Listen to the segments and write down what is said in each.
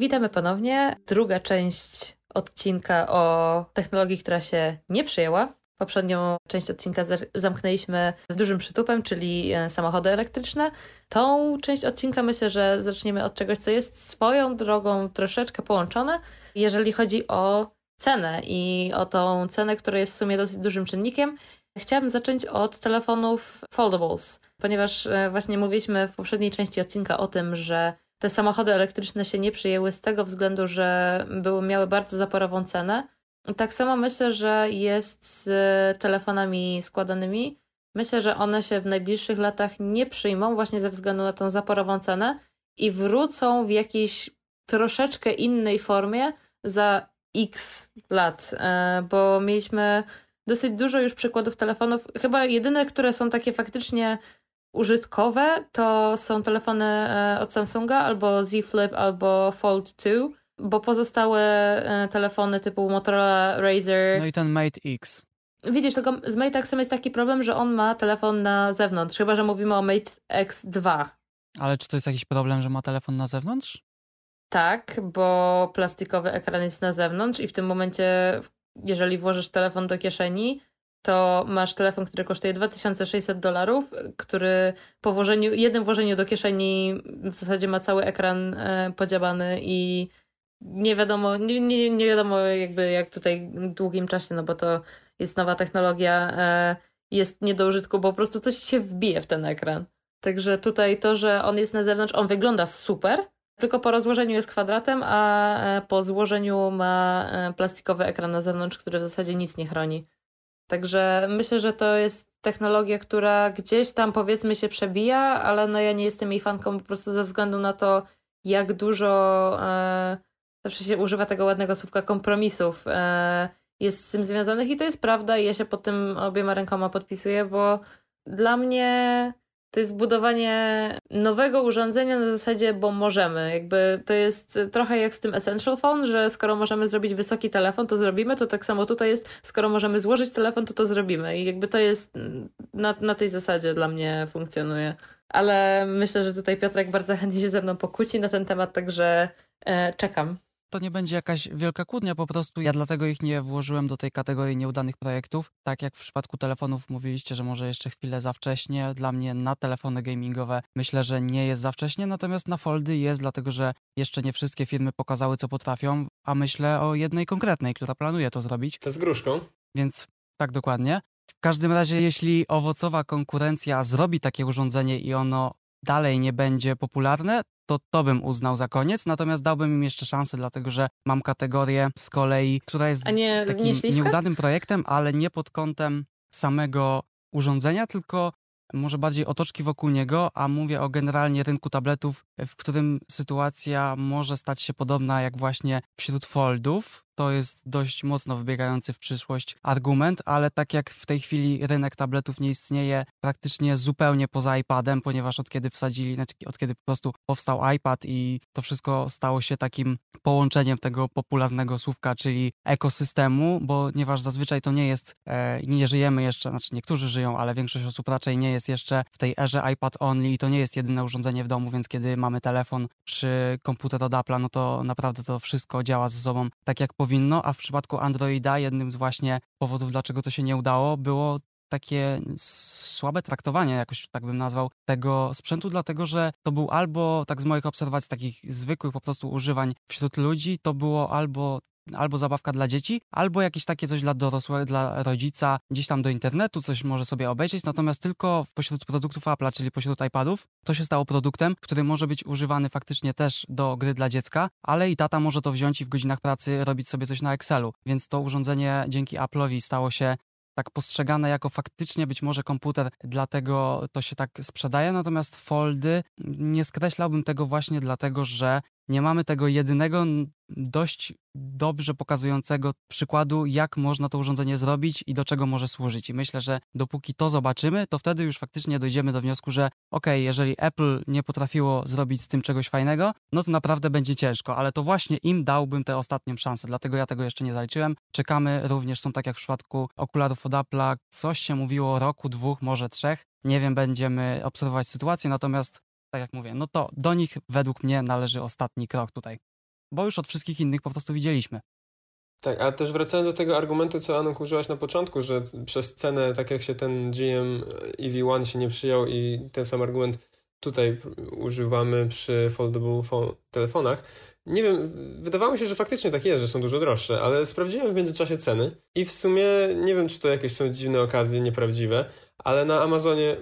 Witamy ponownie. Druga część odcinka o technologii, która się nie przyjęła. Poprzednią część odcinka zamknęliśmy z dużym przytupem, czyli e, samochody elektryczne. Tą część odcinka myślę, że zaczniemy od czegoś, co jest swoją drogą troszeczkę połączone, jeżeli chodzi o cenę i o tą cenę, która jest w sumie dosyć dużym czynnikiem. Chciałabym zacząć od telefonów foldables, ponieważ e, właśnie mówiliśmy w poprzedniej części odcinka o tym, że te samochody elektryczne się nie przyjęły z tego względu, że były, miały bardzo zaporową cenę. Tak samo myślę, że jest z telefonami składanymi. Myślę, że one się w najbliższych latach nie przyjmą właśnie ze względu na tą zaporową cenę i wrócą w jakiejś troszeczkę innej formie za x lat, e, bo mieliśmy dosyć dużo już przykładów telefonów. Chyba jedyne, które są takie faktycznie użytkowe, to są telefony e, od Samsunga albo Z Flip albo Fold 2, bo pozostałe e, telefony typu Motorola, Razer. No i ten Mate X. Widzisz, tylko z Mate X jest taki problem, że on ma telefon na zewnątrz, chyba że mówimy o Mate X2. Ale czy to jest jakiś problem, że ma telefon na zewnątrz? Tak, bo plastikowy ekran jest na zewnątrz i w tym momencie, jeżeli włożysz telefon do kieszeni, to masz telefon, który kosztuje 2600 dolarów, który po włożeniu, jednym włożeniu do kieszeni w zasadzie ma cały ekran e, podziałany i nie wiadomo, nie, nie, nie wiadomo jakby jak tutaj w długim czasie, no bo to jest nowa technologia, e, jest nie do użytku, bo po prostu coś się wbije w ten ekran. Także tutaj to, że on jest na zewnątrz, on wygląda super, tylko po rozłożeniu jest kwadratem, a e, po złożeniu ma plastikowy ekran na zewnątrz, który w zasadzie nic nie chroni. Także myślę, że to jest technologia, która gdzieś tam powiedzmy się przebija, ale no ja nie jestem jej fanką po prostu ze względu na to, jak dużo e, zawsze się używa tego ładnego słówka kompromisów e, jest z tym związanych i to jest prawda i ja się pod tym obiema rękoma podpisuję, bo dla mnie to jest budowanie nowego urządzenia na zasadzie, bo możemy. Jakby to jest trochę jak z tym Essential Phone, że skoro możemy zrobić wysoki telefon, to zrobimy. To tak samo tutaj jest, skoro możemy złożyć telefon, to to zrobimy. I jakby to jest na, na tej zasadzie dla mnie funkcjonuje. Ale myślę, że tutaj Piotrek bardzo chętnie się ze mną pokłóci na ten temat, także e, czekam to nie będzie jakaś wielka kłótnia, po prostu ja dlatego ich nie włożyłem do tej kategorii nieudanych projektów. Tak jak w przypadku telefonów mówiliście, że może jeszcze chwilę za wcześnie, dla mnie na telefony gamingowe myślę, że nie jest za wcześnie, natomiast na foldy jest, dlatego że jeszcze nie wszystkie firmy pokazały, co potrafią, a myślę o jednej konkretnej, która planuje to zrobić. To z gruszką. Więc tak dokładnie. W każdym razie, jeśli owocowa konkurencja zrobi takie urządzenie i ono dalej nie będzie popularne, to to bym uznał za koniec, natomiast dałbym im jeszcze szansę, dlatego że mam kategorię z kolei, która jest nie, takim nie nieudanym projektem, ale nie pod kątem samego urządzenia, tylko może bardziej otoczki wokół niego, a mówię o generalnie rynku tabletów, w którym sytuacja może stać się podobna jak właśnie wśród foldów, to jest dość mocno wybiegający w przyszłość argument, ale tak jak w tej chwili rynek tabletów nie istnieje praktycznie zupełnie poza iPadem, ponieważ od kiedy wsadzili, znaczy od kiedy po prostu powstał iPad i to wszystko stało się takim połączeniem tego popularnego słówka, czyli ekosystemu, ponieważ zazwyczaj to nie jest, e, nie żyjemy jeszcze, znaczy niektórzy żyją, ale większość osób raczej nie jest jeszcze w tej erze iPad only i to nie jest jedyne urządzenie w domu, więc kiedy mamy telefon czy komputer od Apple'a, no to naprawdę to wszystko działa ze sobą tak jak powinno a w przypadku Androida jednym z właśnie powodów, dlaczego to się nie udało, było takie słabe traktowanie, jakoś tak bym nazwał, tego sprzętu, dlatego że to był albo, tak z moich obserwacji, takich zwykłych po prostu używań wśród ludzi, to było albo albo zabawka dla dzieci, albo jakieś takie coś dla dorosłego, dla rodzica, gdzieś tam do internetu, coś może sobie obejrzeć, natomiast tylko pośród produktów Apple'a, czyli pośród iPadów, to się stało produktem, który może być używany faktycznie też do gry dla dziecka, ale i tata może to wziąć i w godzinach pracy robić sobie coś na Excelu, więc to urządzenie dzięki Apple'owi stało się tak postrzegane jako faktycznie być może komputer, dlatego to się tak sprzedaje, natomiast foldy nie skreślałbym tego właśnie dlatego, że nie mamy tego jedynego dość dobrze pokazującego przykładu, jak można to urządzenie zrobić i do czego może służyć. I myślę, że dopóki to zobaczymy, to wtedy już faktycznie dojdziemy do wniosku, że ok, jeżeli Apple nie potrafiło zrobić z tym czegoś fajnego, no to naprawdę będzie ciężko, ale to właśnie im dałbym tę ostatnią szansę, dlatego ja tego jeszcze nie zaliczyłem. Czekamy, również są tak jak w przypadku okularów od Apple'a, coś się mówiło o roku, dwóch, może trzech. Nie wiem, będziemy obserwować sytuację, natomiast tak jak mówię, no to do nich według mnie należy ostatni krok tutaj. bo już od wszystkich innych po prostu widzieliśmy. Tak, a też wracając do tego argumentu, co Anuk użyłaś na początku, że przez cenę, tak jak się ten GM EV1 się nie przyjął i ten sam argument tutaj używamy przy foldable telefonach. Nie wiem, wydawało mi się, że faktycznie tak jest, że są dużo droższe, ale sprawdziłem w międzyczasie ceny i w sumie nie wiem, czy to jakieś są dziwne okazje, nieprawdziwe, ale na Amazonie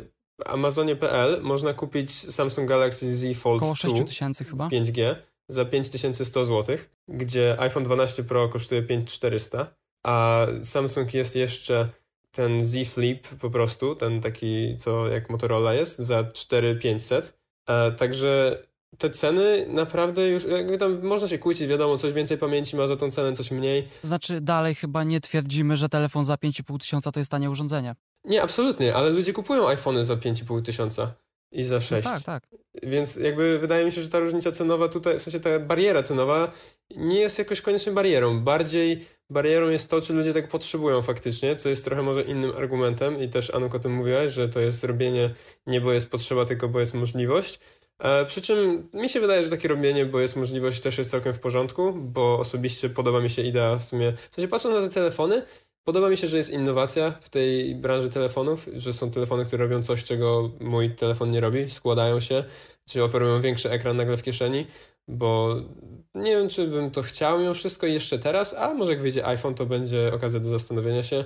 Amazonie.pl można kupić Samsung Galaxy Z Fold Około 6 tysięcy chyba. 5G za 5100 zł, gdzie iPhone 12 Pro kosztuje 5400, a Samsung jest jeszcze ten Z Flip po prostu, ten taki, co jak Motorola jest, za 4500. E, także te ceny naprawdę już, jakby tam można się kłócić, wiadomo, coś więcej pamięci ma za tą cenę, coś mniej. Znaczy dalej chyba nie twierdzimy, że telefon za 5,5 tysiąca to jest tanie urządzenie. Nie, absolutnie, ale ludzie kupują iPhony za 5,5 tysiąca i za 6. No tak, tak. Więc jakby wydaje mi się, że ta różnica cenowa tutaj, w sensie ta bariera cenowa nie jest jakoś koniecznie barierą. Bardziej barierą jest to, czy ludzie tak potrzebują faktycznie, co jest trochę może innym argumentem i też Anuk o tym mówiłaś, że to jest robienie nie bo jest potrzeba, tylko bo jest możliwość. E, przy czym mi się wydaje, że takie robienie, bo jest możliwość też jest całkiem w porządku, bo osobiście podoba mi się idea w sumie, w sensie patrząc na te telefony, Podoba mi się, że jest innowacja w tej branży telefonów, że są telefony, które robią coś, czego mój telefon nie robi, składają się, czy oferują większy ekran nagle w kieszeni, bo nie wiem, czy bym to chciał mimo wszystko jeszcze teraz, a może jak wyjdzie iPhone, to będzie okazja do zastanowienia się.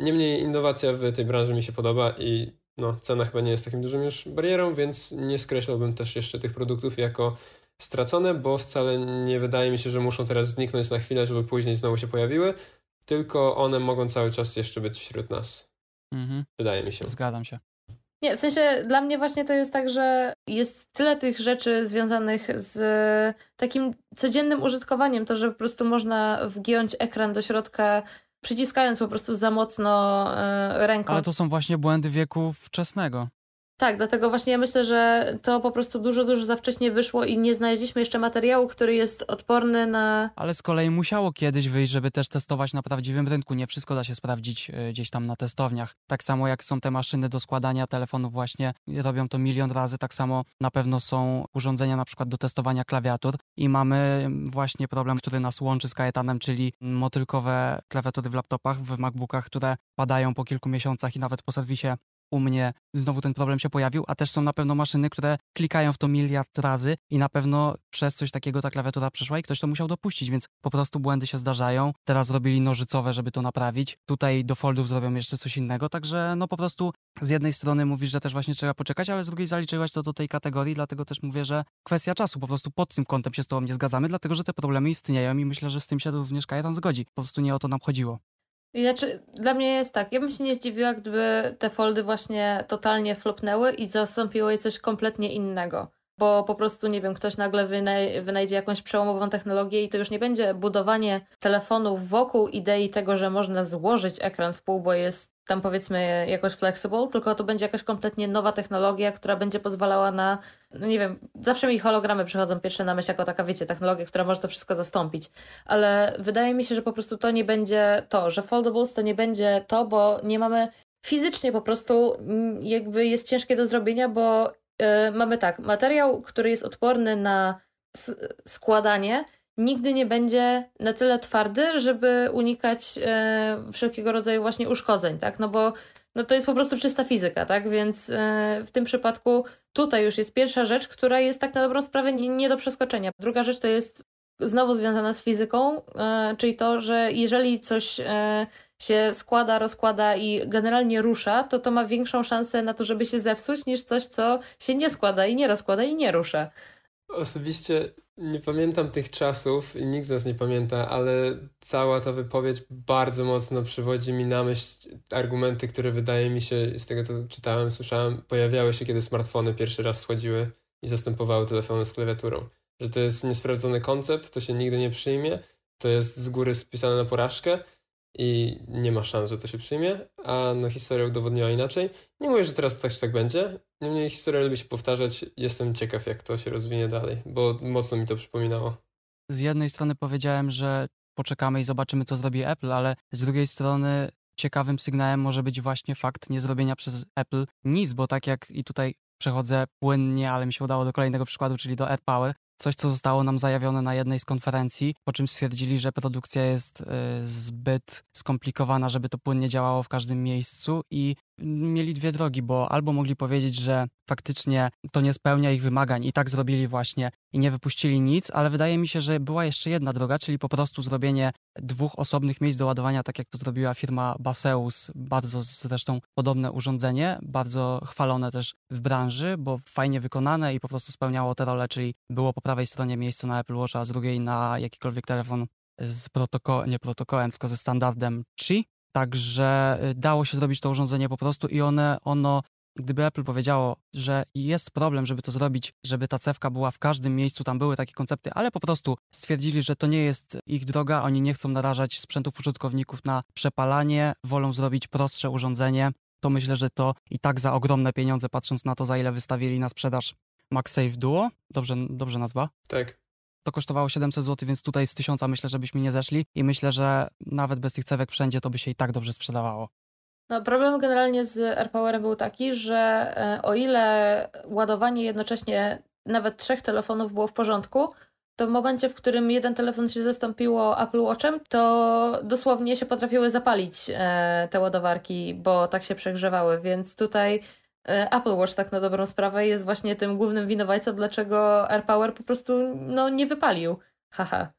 Niemniej innowacja w tej branży mi się podoba i no, cena chyba nie jest takim dużym już barierą, więc nie skreślałbym też jeszcze tych produktów jako stracone, bo wcale nie wydaje mi się, że muszą teraz zniknąć na chwilę, żeby później znowu się pojawiły, tylko one mogą cały czas jeszcze być wśród nas. Mhm. Wydaje mi się. Zgadzam się. Nie, w sensie dla mnie właśnie to jest tak, że jest tyle tych rzeczy związanych z takim codziennym użytkowaniem, to że po prostu można wgiąć ekran do środka przyciskając po prostu za mocno e, ręką. Ale to są właśnie błędy wieku wczesnego. Tak, dlatego właśnie ja myślę, że to po prostu dużo, dużo za wcześnie wyszło i nie znaleźliśmy jeszcze materiału, który jest odporny na. Ale z kolei musiało kiedyś wyjść, żeby też testować na prawdziwym rynku. Nie wszystko da się sprawdzić e, gdzieś tam na testowniach. Tak samo jak są te maszyny do składania telefonów, właśnie robią to milion razy. Tak samo na pewno są urządzenia na przykład do testowania klawiatur i mamy właśnie problem, który nas łączy z Kajetanem, czyli motylkowe klawiatury w laptopach, w MacBookach, które padają po kilku miesiącach i nawet po serwisie u mnie znowu ten problem się pojawił, a też są na pewno maszyny, które klikają w to miliard razy i na pewno przez coś takiego ta klawiatura przeszła i ktoś to musiał dopuścić, więc po prostu błędy się zdarzają. Teraz robili nożycowe, żeby to naprawić. Tutaj do foldów zrobią jeszcze coś innego, także no po prostu z jednej strony mówisz, że też właśnie trzeba poczekać, ale z drugiej zaliczyłaś to do tej kategorii, dlatego też mówię, że kwestia czasu, po prostu pod tym kątem się z tobą nie zgadzamy, dlatego że te problemy istnieją i myślę, że z tym się również Kajetan zgodzi. Po prostu nie o to nam chodziło. Znaczy, dla mnie jest tak, ja bym się nie zdziwiła, gdyby te foldy właśnie totalnie flopnęły i zastąpiło je coś kompletnie innego. Bo po prostu, nie wiem, ktoś nagle wynaj wynajdzie jakąś przełomową technologię i to już nie będzie budowanie telefonów wokół idei tego, że można złożyć ekran w pół, bo jest tam powiedzmy jakoś flexible, tylko to będzie jakaś kompletnie nowa technologia, która będzie pozwalała na, no nie wiem, zawsze mi hologramy przychodzą pierwsze na myśl jako taka, wiecie, technologia, która może to wszystko zastąpić, ale wydaje mi się, że po prostu to nie będzie to, że foldables to nie będzie to, bo nie mamy fizycznie po prostu mm, jakby jest ciężkie do zrobienia, bo mamy tak, materiał, który jest odporny na składanie, nigdy nie będzie na tyle twardy, żeby unikać e, wszelkiego rodzaju właśnie uszkodzeń, tak? No bo no to jest po prostu czysta fizyka, tak? Więc e, w tym przypadku tutaj już jest pierwsza rzecz, która jest tak na dobrą sprawę nie, do przeskoczenia. Druga rzecz to jest znowu związana z fizyką, e, czyli to, że jeżeli coś e, się składa, rozkłada i generalnie rusza, to to ma większą szansę na to, żeby się zepsuć, niż coś, co się nie składa i nie rozkłada i nie rusza. Osobiście nie pamiętam tych czasów i nikt z nas nie pamięta, ale cała ta wypowiedź bardzo mocno przywodzi mi na myśl argumenty, które wydaje mi się, z tego co czytałem, słyszałem, pojawiały się, kiedy smartfony pierwszy raz wchodziły i zastępowały telefony z klawiaturą. Że to jest niesprawdzony koncept, to się nigdy nie przyjmie, to jest z góry spisane na porażkę i nie ma szans, że to się przyjmie, a no historia udowodniła inaczej. Nie mówię, że teraz tak, tak będzie, niemniej historia lubi się powtarzać. Jestem ciekaw, jak to się rozwinie dalej, bo mocno mi to przypominało. Z jednej strony powiedziałem, że poczekamy i zobaczymy, co zrobi Apple, ale z drugiej strony ciekawym sygnałem może być właśnie fakt niezrobienia przez Apple nic, bo tak jak i tutaj przechodzę płynnie, ale mi się udało do kolejnego przykładu, czyli do AdPower, coś, co zostało nam zajawione na jednej z konferencji, po czym stwierdzili, że produkcja jest y, zbyt skomplikowana, żeby to płynnie działało w każdym miejscu i mieli dwie drogi, bo albo mogli powiedzieć, że faktycznie to nie spełnia ich wymagań i tak zrobili właśnie i nie wypuścili nic, ale wydaje mi się, że była jeszcze jedna droga, czyli po prostu zrobienie dwóch osobnych miejsc do ładowania, tak jak to zrobiła firma Baseus, bardzo zresztą podobne urządzenie, bardzo chwalone też w branży, bo fajnie wykonane i po prostu spełniało te role, czyli było po prawej stronie miejsce na Apple Watch, a z drugiej na jakikolwiek telefon z protokołem, nie protokołem, tylko ze standardem Qi. Także y, dało się zrobić to urządzenie po prostu i one, ono Gdyby Apple powiedziało, że jest problem, żeby to zrobić, żeby ta cewka była w każdym miejscu, tam były takie koncepty, ale po prostu stwierdzili, że to nie jest ich droga, oni nie chcą narażać sprzętów użytkowników na przepalanie, wolą zrobić prostsze urządzenie, to myślę, że to i tak za ogromne pieniądze, patrząc na to, za ile wystawili na sprzedaż MagSafe Duo, dobrze, dobrze nazwa? Tak. To kosztowało 700 zł, więc tutaj z 1000 myślę, żebyśmy nie zeszli i myślę, że nawet bez tych cewek wszędzie to by się i tak dobrze sprzedawało. No, problem generalnie z AirPowerem był taki, że e, o ile ładowanie jednocześnie nawet trzech telefonów było w porządku, to w momencie, w którym jeden telefon się zastąpiło Apple Watchem, to dosłownie się potrafiły zapalić e, te ładowarki, bo tak się przegrzewały, więc tutaj Apple Watch tak na dobrą sprawę jest właśnie tym głównym winowajcą, dlaczego AirPower po prostu no, nie wypalił. Haha.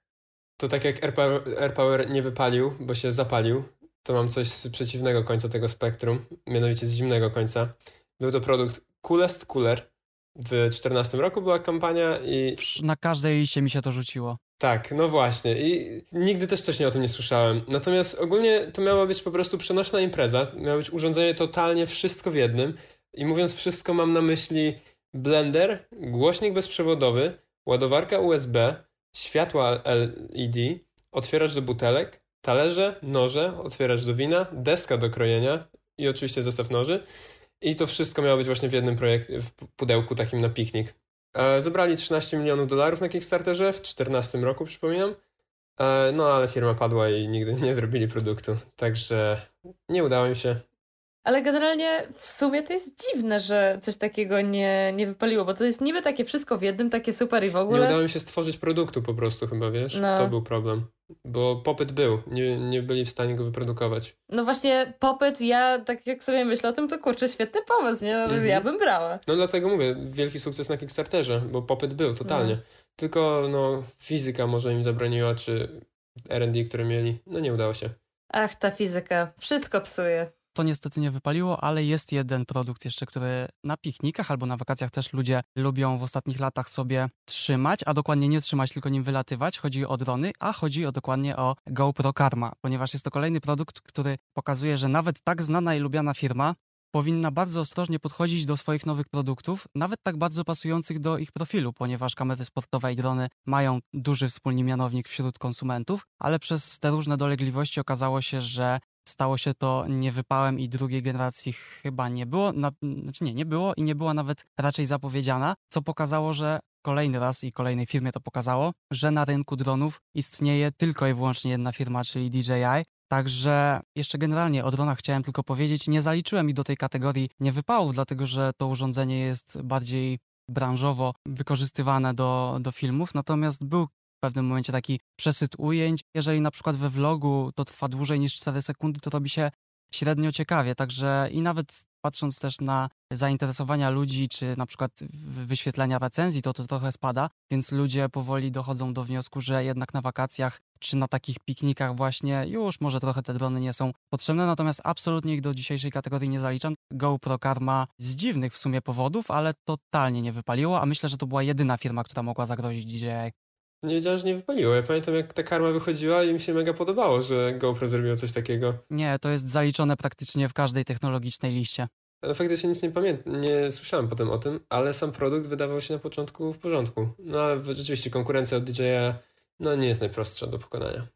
To tak jak AirPower, AirPower nie wypalił, bo się zapalił, to mam coś z przeciwnego końca tego spektrum, mianowicie z zimnego końca. Był to produkt Coolest Cooler. W 2014 roku była kampania i... Na każdej liście mi się to rzuciło. Tak, no właśnie. I nigdy też wcześniej o tym nie słyszałem. Natomiast ogólnie to miała być po prostu przenośna impreza. Miało być urządzenie totalnie wszystko w jednym. I mówiąc wszystko, mam na myśli blender, głośnik bezprzewodowy, ładowarka USB, światła LED, otwieracz do butelek, talerze, noże, otwieracz do wina, deska do krojenia i oczywiście zestaw noży. I to wszystko miało być właśnie w jednym projekcie, w pudełku takim na piknik. E, zebrali 13 milionów dolarów na Kickstarterze w 2014 roku, przypominam. E, no ale firma padła i nigdy nie zrobili produktu. Także nie udało im się. Ale generalnie w sumie to jest dziwne, że coś takiego nie, nie wypaliło, bo to jest niby takie wszystko w jednym, takie super i w ogóle. Nie udało mi się stworzyć produktu po prostu chyba, wiesz? No. To był problem. Bo popyt był, nie, nie byli w stanie go wyprodukować. No właśnie popyt, ja tak jak sobie myślę o tym, to kurczę, świetny pomysł, nie? No, mhm. Ja bym brała. No dlatego mówię, wielki sukces na Kickstarterze, bo popyt był totalnie. No. Tylko no fizyka może im zabroniła, czy R&D, które mieli, no nie udało się. Ach, ta fizyka, wszystko psuje. To niestety nie wypaliło, ale jest jeden produkt jeszcze, który na piknikach albo na wakacjach też ludzie lubią w ostatnich latach sobie trzymać, a dokładnie nie trzymać, tylko nim wylatywać. Chodzi o drony, a chodzi o dokładnie o GoPro Karma, ponieważ jest to kolejny produkt, który pokazuje, że nawet tak znana i lubiana firma powinna bardzo ostrożnie podchodzić do swoich nowych produktów, nawet tak bardzo pasujących do ich profilu, ponieważ kamery sportowe i drony mają duży wspólny mianownik wśród konsumentów, ale przez te różne dolegliwości okazało się, że Stało się to niewypałem i drugiej generacji chyba nie było, na, znaczy nie, nie było i nie była nawet raczej zapowiedziana, co pokazało, że kolejny raz i kolejnej firmie to pokazało, że na rynku dronów istnieje tylko i wyłącznie jedna firma, czyli DJI. Także jeszcze generalnie o dronach chciałem tylko powiedzieć, nie zaliczyłem ich do tej kategorii niewypałów, dlatego że to urządzenie jest bardziej branżowo wykorzystywane do, do filmów, natomiast był pewnym momencie taki przesyt ujęć. Jeżeli na przykład we vlogu to trwa dłużej niż 4 sekundy, to robi się średnio ciekawie. Także i nawet patrząc też na zainteresowania ludzi, czy na przykład wyświetlenia recenzji, to to trochę spada, więc ludzie powoli dochodzą do wniosku, że jednak na wakacjach czy na takich piknikach właśnie już może trochę te drony nie są potrzebne, natomiast absolutnie ich do dzisiejszej kategorii nie zaliczam. GoPro Karma z dziwnych w sumie powodów, ale totalnie nie wypaliło, a myślę, że to była jedyna firma, która mogła zagrozić DJI nie wiedziałem, że nie wypaliło. Ja pamiętam, jak ta karma wychodziła i mi się mega podobało, że GoPro zrobiło coś takiego. Nie, to jest zaliczone praktycznie w każdej technologicznej liście. No, faktycznie nic nie pamiętam, nie słyszałem potem o tym, ale sam produkt wydawał się na początku w porządku. No ale rzeczywiście konkurencja od DJ'a no, nie jest najprostsza do pokonania.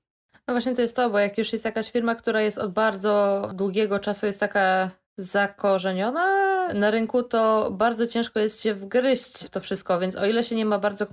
No właśnie to jest to, bo jak już jest jakaś firma, która jest od bardzo długiego czasu jest taka zakorzeniona na rynku, to bardzo ciężko jest się wgryźć w to wszystko, więc o ile się nie ma bardzo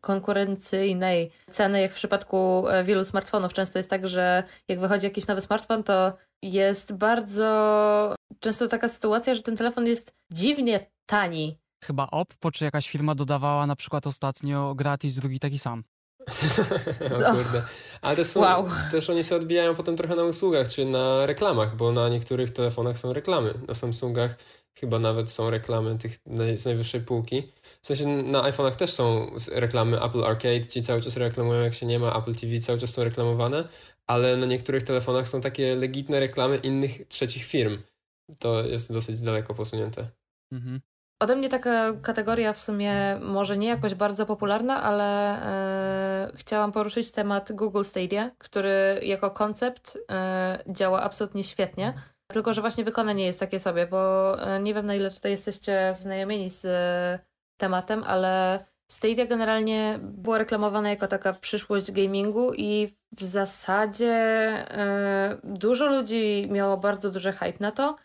konkurencyjnej ceny, jak w przypadku e, wielu smartfonów, często jest tak, że jak wychodzi jakiś nowy smartfon, to jest bardzo często taka sytuacja, że ten telefon jest dziwnie tani chyba Oppo, czy jakaś firma dodawała na przykład ostatnio gratis drugi taki sam. o kurde. Ale też, są, wow. też oni się odbijają potem trochę na usługach, czy na reklamach, bo na niektórych telefonach są reklamy. Na Samsungach chyba nawet są reklamy tych z najwyższej półki. W sensie na iPhone'ach też są reklamy Apple Arcade, ci cały czas reklamują, jak się nie ma, Apple TV cały czas są reklamowane, ale na niektórych telefonach są takie legitne reklamy innych trzecich firm. To jest dosyć daleko posunięte. Mhm. Ode mnie taka kategoria w sumie może nie jakoś bardzo popularna, ale e, chciałam poruszyć temat Google Stadia, który jako koncept e, działa absolutnie świetnie. Tylko, że właśnie wykonanie jest takie sobie, bo e, nie wiem na ile tutaj jesteście znajomieni z tematem, ale Stadia generalnie była reklamowana jako taka przyszłość gamingu i w zasadzie dużo ludzi miało bardzo duży hype na to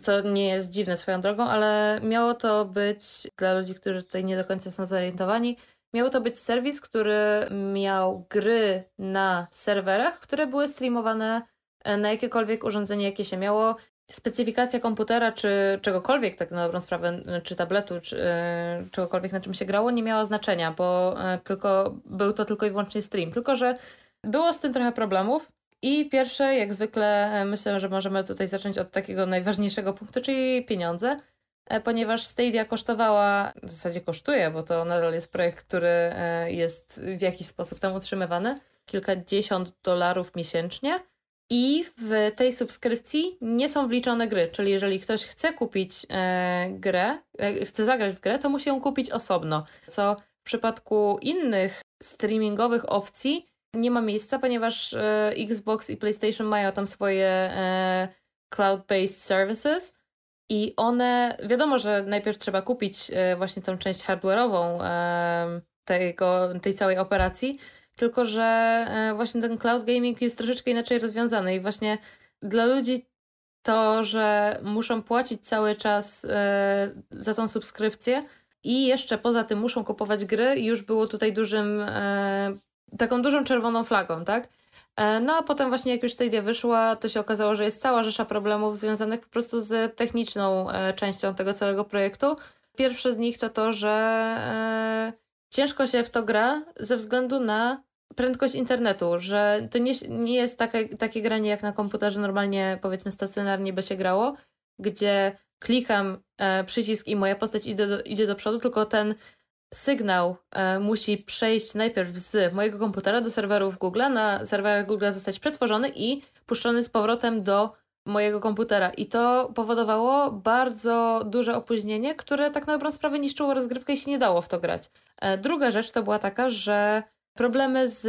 co nie jest dziwne swoją drogą, ale miało to być dla ludzi, którzy tutaj nie do końca są zorientowani, miało to być serwis, który miał gry na serwerach, które były streamowane e, na jakiekolwiek urządzenie, jakie się miało. Specyfikacja komputera, czy czegokolwiek, tak na dobrą sprawę, czy tabletu, czy yy, czegokolwiek, na czym się grało, nie miało znaczenia, bo yy, tylko, był to tylko i wyłącznie stream. Tylko, że było z tym trochę problemów, i pierwsze, jak zwykle, e, myślę, że możemy tutaj zacząć od takiego najważniejszego punktu, czyli pieniądze, e, ponieważ Stadia kosztowała, w zasadzie kosztuje, bo to nadal jest projekt, który e, jest w jakiś sposób tam utrzymywany, kilkadziesiąt dolarów miesięcznie. I w tej subskrypcji nie są wliczone gry, czyli jeżeli ktoś chce kupić grę, chce zagrać w grę, to musi ją kupić osobno. Co w przypadku innych streamingowych opcji nie ma miejsca, ponieważ e, Xbox i PlayStation mają tam swoje e, cloud-based services i one, wiadomo, że najpierw trzeba kupić e, właśnie tą część hardware'ową tego, tej całej operacji, tylko że właśnie ten cloud gaming jest troszeczkę inaczej rozwiązany i właśnie dla ludzi to, że muszą płacić cały czas za tą subskrypcję i jeszcze poza tym muszą kupować gry, już było tutaj dużym taką dużą czerwoną flagą, tak? E, no a potem właśnie jak już Stadia wyszła, to się okazało, że jest cała rzesza problemów związanych po prostu z techniczną e, częścią tego całego projektu. Pierwszy z nich to to, że e, ciężko się w to gra ze względu na prędkość internetu, że to nie, nie jest takie, takie granie jak na komputerze normalnie powiedzmy stacjonarnie by się grało, gdzie klikam przycisk i moja postać idzie do, idzie do przodu, tylko ten sygnał e, musi przejść najpierw z mojego komputera do serwerów Google, na serwerach Google zostać przetworzony i puszczony z powrotem do mojego komputera. I to powodowało bardzo duże opóźnienie, które tak na dobrą sprawę niszczyło rozgrywkę i się nie dało w to grać. E, druga rzecz to była taka, że problemy z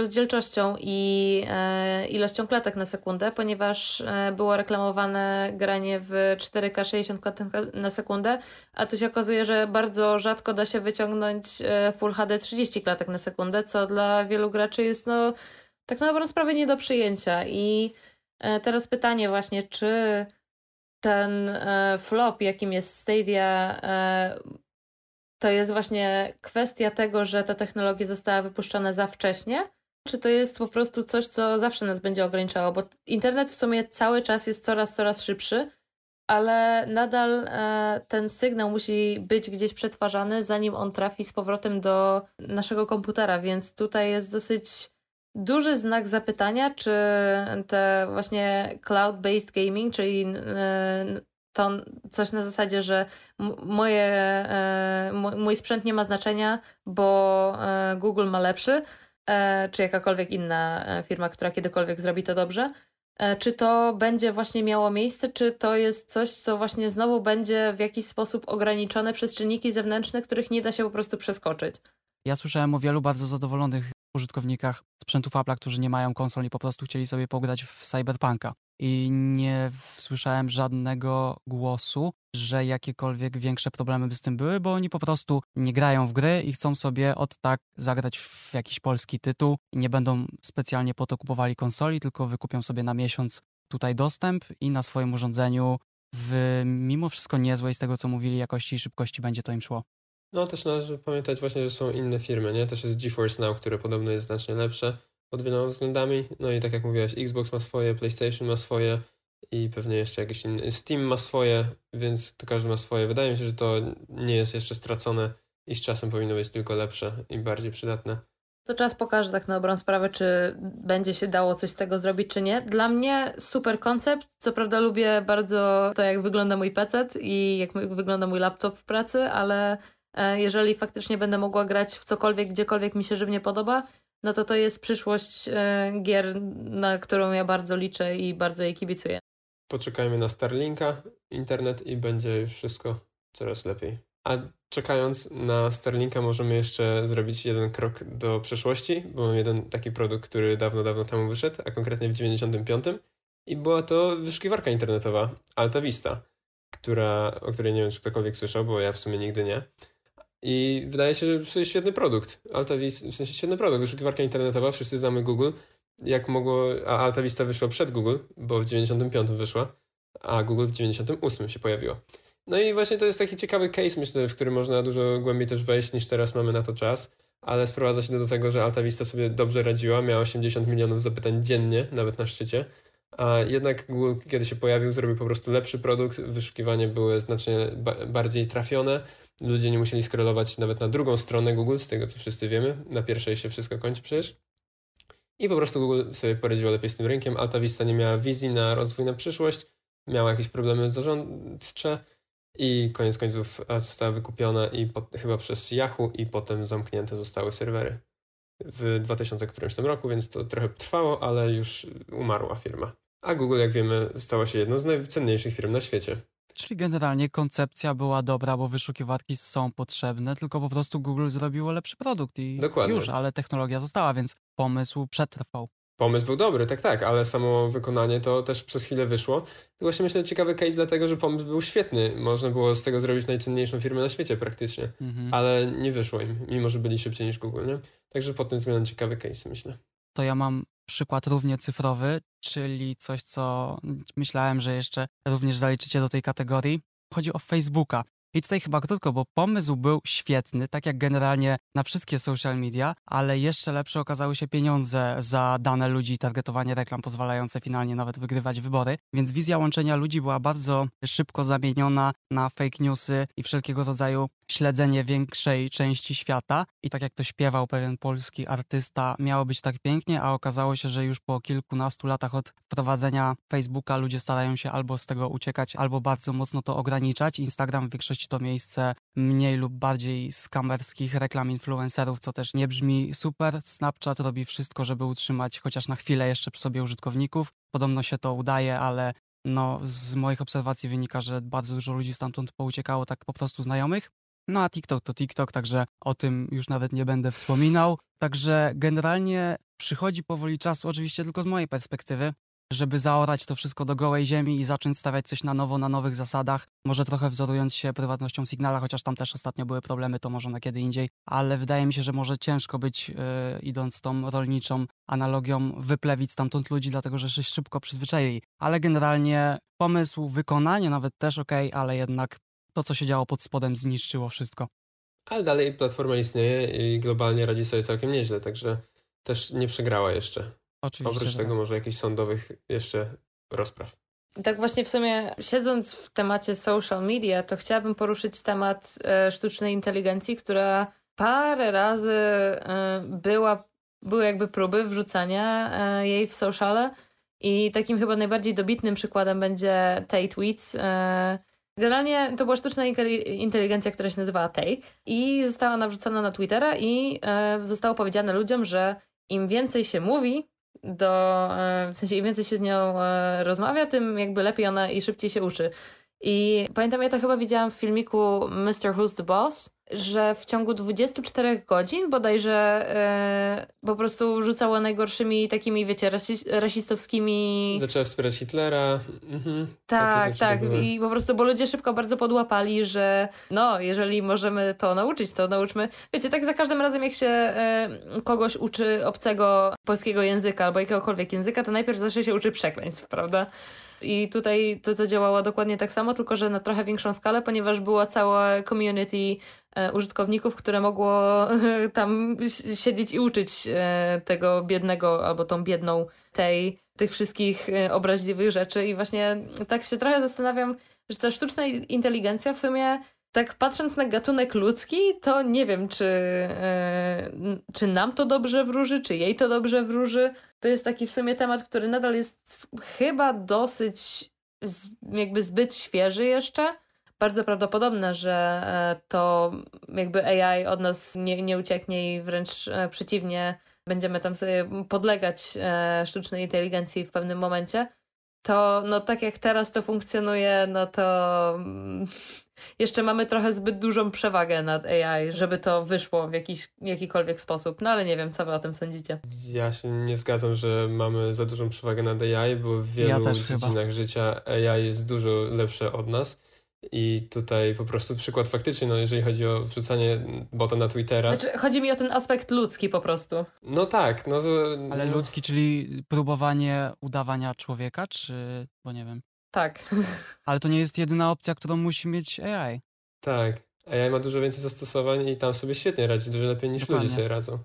rozdzielczością i e, ilością klatek na sekundę, ponieważ e, było reklamowane granie w 4K 60 klatek na sekundę, a tu się okazuje, że bardzo rzadko da się wyciągnąć e, Full HD 30 klatek na sekundę, co dla wielu graczy jest no tak na dobrą sprawę nie do przyjęcia. I teraz pytanie właśnie, czy ten flop, jakim jest Stadia, to jest właśnie kwestia tego, że ta technologia została wypuszczona za wcześnie, czy to jest po prostu coś, co zawsze nas będzie ograniczało, bo internet w sumie cały czas jest coraz, coraz szybszy, ale nadal e, ten sygnał musi być gdzieś przetwarzany, zanim on trafi z powrotem do naszego komputera, więc tutaj jest dosyć duży znak zapytania, czy te właśnie cloud-based gaming, czyli e, to coś na zasadzie, że moje, e, mój sprzęt nie ma znaczenia, bo e, Google ma lepszy, e, czy jakakolwiek inna firma, która kiedykolwiek zrobi to dobrze. Czy to będzie właśnie miało miejsce, czy to jest coś, co właśnie znowu będzie w jakiś sposób ograniczone przez czynniki zewnętrzne, których nie da się po prostu przeskoczyć? Ja słyszałem o wielu bardzo zadowolonych użytkownikach sprzętów Apple'a, którzy nie mają konsol i po prostu chcieli sobie pograć w Cyberpunka i nie słyszałem żadnego głosu, że jakiekolwiek większe problemy by z tym były, bo oni po prostu nie grają w gry i chcą sobie od tak zagrać w jakiś polski tytuł i nie będą specjalnie po to kupowali konsoli, tylko wykupią sobie na miesiąc tutaj dostęp i na swoim urządzeniu w mimo wszystko niezłej z tego, co mówili, jakości i szybkości będzie to im szło. No też należy pamiętać właśnie, że są inne firmy, nie? Też jest GeForce Now, które podobno jest znacznie lepsze pod wieloma względami. No i tak jak mówiłaś, Xbox ma swoje, PlayStation ma swoje i pewnie jeszcze jakiś inny. Steam ma swoje, więc to każdy ma swoje. Wydaje mi się, że to nie jest jeszcze stracone i z czasem powinno być tylko lepsze i bardziej przydatne. To czas pokaże tak na dobrą sprawę, czy będzie się dało coś z tego zrobić, czy nie. Dla mnie super koncept. Co prawda lubię bardzo to, jak wygląda mój PC i jak wygląda mój laptop w pracy, ale jeżeli faktycznie będę mogła grać w cokolwiek, gdziekolwiek mi się żywnie podoba, no to to jest przyszłość e, gier, na którą ja bardzo liczę i bardzo jej kibicuję. Poczekajmy na Starlinka, internet i będzie już wszystko coraz lepiej. A czekając na Starlinka możemy jeszcze zrobić jeden krok do przeszłości, bo mam jeden taki produkt, który dawno, dawno temu wyszedł, a konkretnie w 95 i była to wyszukiwarka internetowa Alta Vista, która, o której nie wiem, czy ktokolwiek słyszał, bo ja w sumie nigdy nie. I wydaje się, że to jest świetny produkt. Alta Vista, w sensie świetny produkt. Wyszukiwarka internetowa, wszyscy znamy Google. Jak mogło, a Alta Vista wyszła przed Google, bo w 95 wyszła, a Google w 98 się pojawiło. No i właśnie to jest taki ciekawy case, myślę, w który można dużo głębiej też wejść niż teraz mamy na to czas, ale sprowadza się do tego, że Alta Vista sobie dobrze radziła, miała 80 milionów zapytań dziennie, nawet na szczycie, a jednak Google, kiedy się pojawił, zrobił po prostu lepszy produkt, wyszukiwanie były znacznie ba bardziej trafione, ludzie nie musieli scrollować nawet na drugą stronę Google, z tego co wszyscy wiemy, na pierwszej się wszystko kończy przecież. I po prostu Google sobie poradziło lepiej z tym rynkiem. Alta Vista nie miała wizji na rozwój na przyszłość, miała jakieś problemy zarządcze, i koniec końców została wykupiona i po, chyba przez Yahoo i potem zamknięte zostały serwery w 2000 którymś tam roku, więc to trochę trwało, ale już umarła firma. A Google, jak wiemy, stało się jedną z najcenniejszych firm na świecie. Czyli generalnie koncepcja była dobra, bo wyszukiwarki są potrzebne, tylko po prostu Google zrobiło lepszy produkt i Dokładnie. już, ale technologia została, więc pomysł przetrwał. Pomysł był dobry, tak, tak, ale samo wykonanie to też przez chwilę wyszło. Właśnie myślę ciekawy case dlatego, że pomysł był świetny. Można było z tego zrobić najcenniejszą firmę na świecie praktycznie, mhm. ale nie wyszło im, mimo że byli szybciej niż Google, nie? Także pod tym względem ciekawy case, myślę. To ja mam przykład równie cyfrowy, czyli coś, co myślałem, że jeszcze również zaliczycie do tej kategorii. Chodzi o Facebooka. I tutaj chyba krótko, bo pomysł był świetny, tak jak generalnie na wszystkie social media, ale jeszcze lepsze okazały się pieniądze za dane ludzi i targetowanie reklam pozwalające finalnie nawet wygrywać wybory. Więc wizja łączenia ludzi była bardzo szybko zamieniona na fake newsy i wszelkiego rodzaju śledzenie większej części świata. I tak jak to śpiewał pewien polski artysta, miało być tak pięknie, a okazało się, że już po kilkunastu latach od wprowadzenia Facebooka ludzie starają się albo z tego uciekać, albo bardzo mocno to ograniczać. Instagram w większości to miejsce mniej lub bardziej skamerskich reklam influencerów, co też nie brzmi super. Snapchat robi wszystko, żeby utrzymać chociaż na chwilę jeszcze przy sobie użytkowników. Podobno się to udaje, ale no, z moich obserwacji wynika, że bardzo dużo ludzi stamtąd pouciekało tak po prostu znajomych. No a TikTok to TikTok, także o tym już nawet nie będę wspominał. Także generalnie przychodzi powoli czas, oczywiście tylko z mojej perspektywy, żeby zaorać to wszystko do gołej ziemi i zacząć stawiać coś na nowo, na nowych zasadach. Może trochę wzorując się prywatnością Signala, chociaż tam też ostatnio były problemy, to może na kiedy indziej, ale wydaje mi się, że może ciężko być, yy, idąc tą rolniczą analogią, wyplewić stamtąd ludzi, dlatego że się szybko przyzwyczaili. Ale generalnie pomysł, wykonanie nawet też ok, ale jednak to, co się działo pod spodem, zniszczyło wszystko. Ale dalej platforma istnieje i globalnie radzi sobie całkiem nieźle, także też nie przegrała jeszcze. Oczywiście. Oprócz tego tak. może jakichś sądowych jeszcze rozpraw. Tak właśnie w sumie siedząc w temacie social media, to chciałabym poruszyć temat e, sztucznej inteligencji, która parę razy e, była, były jakby próby wrzucania e, jej w sociale i takim chyba najbardziej dobitnym przykładem będzie Tay Tweets. E, generalnie to była sztuczna inteligencja, która się nazywała Tay i została nawrzucona na Twittera i e, zostało powiedziane ludziom, że im więcej się mówi, do, e, w sensie im więcej się z nią e, rozmawia, tym jakby lepiej ona i szybciej się uczy. I pamiętam, ja to chyba widziałam w filmiku Mr. Who's the Boss, że w ciągu 24 godzin bodajże e, po prostu rzucało najgorszymi takimi, wiecie, rasistowskimi... Zaczęła wspierać Hitlera. Mhm. Tak, tak. I po prostu, bo ludzie szybko bardzo podłapali, że no, jeżeli możemy to nauczyć, to nauczmy. Wiecie, tak za każdym razem, jak się e, kogoś uczy obcego polskiego języka albo jakiegokolwiek języka, to najpierw zawsze się uczy przekleństw, prawda? I tutaj to zadziałało dokładnie tak samo, tylko że na trochę większą skalę, ponieważ była cała community e, użytkowników, które mogło tam siedzieć i uczyć e, tego biednego albo tą biedną tej tych wszystkich obraźliwych rzeczy. I właśnie tak się trochę zastanawiam, że ta sztuczna inteligencja w sumie tak patrząc na gatunek ludzki, to nie wiem, czy, yy, czy nam to dobrze wróży, czy jej to dobrze wróży. To jest taki w sumie temat, który nadal jest chyba dosyć jakby zbyt świeży jeszcze. Bardzo prawdopodobne, że yy, to jakby AI od nas nie, nie ucieknie i wręcz yy, przeciwnie, będziemy tam sobie podlegać sztucznej inteligencji w pewnym momencie to no tak jak teraz to funkcjonuje, no to mm, jeszcze mamy trochę zbyt dużą przewagę nad AI, żeby to wyszło w jakiś, jakikolwiek sposób. No ale nie wiem, co wy o tym sądzicie. Ja się nie zgadzam, że mamy za dużą przewagę nad AI, bo w wielu ja dziedzinach chyba. życia AI jest dużo lepsze od nas. I tutaj po prostu przykład faktycznie, no jeżeli chodzi o wrzucanie bota na Twittera. Znaczy, chodzi mi o ten aspekt ludzki po prostu. No tak, no to... Ale ludzki, czyli próbowanie udawania człowieka, czy... bo nie wiem. Tak. Ale to nie jest jedyna opcja, którą musi mieć AI. Tak. AI ma dużo więcej zastosowań i tam sobie świetnie radzi, dużo lepiej niż Dokładnie. ludzie sobie radzą.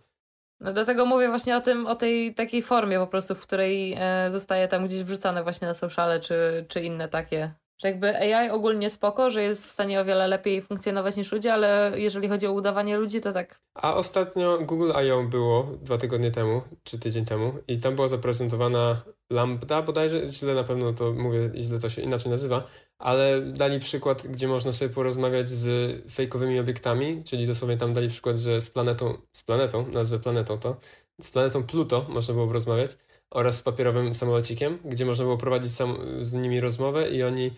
No dlatego mówię właśnie o tym, o tej takiej formie po prostu, w której e, zostaje tam gdzieś wrzucane właśnie na sociale czy, czy inne takie że jakby AI ogólnie spoko, że jest w stanie o wiele lepiej funkcjonować niż ludzie, ale jeżeli chodzi o udawanie ludzi, to tak. A ostatnio Google I.O. było dwa tygodnie temu, czy tydzień temu i tam była zaprezentowana Lambda bodajże, źle na pewno to mówię, źle to się inaczej nazywa, ale dali przykład, gdzie można sobie porozmawiać z fejkowymi obiektami, czyli dosłownie tam dali przykład, że z planetą, z planetą, nazwę planetą to, z planetą Pluto można było porozmawiać, oraz z papierowym samolocikiem, gdzie można było prowadzić z nimi rozmowę i oni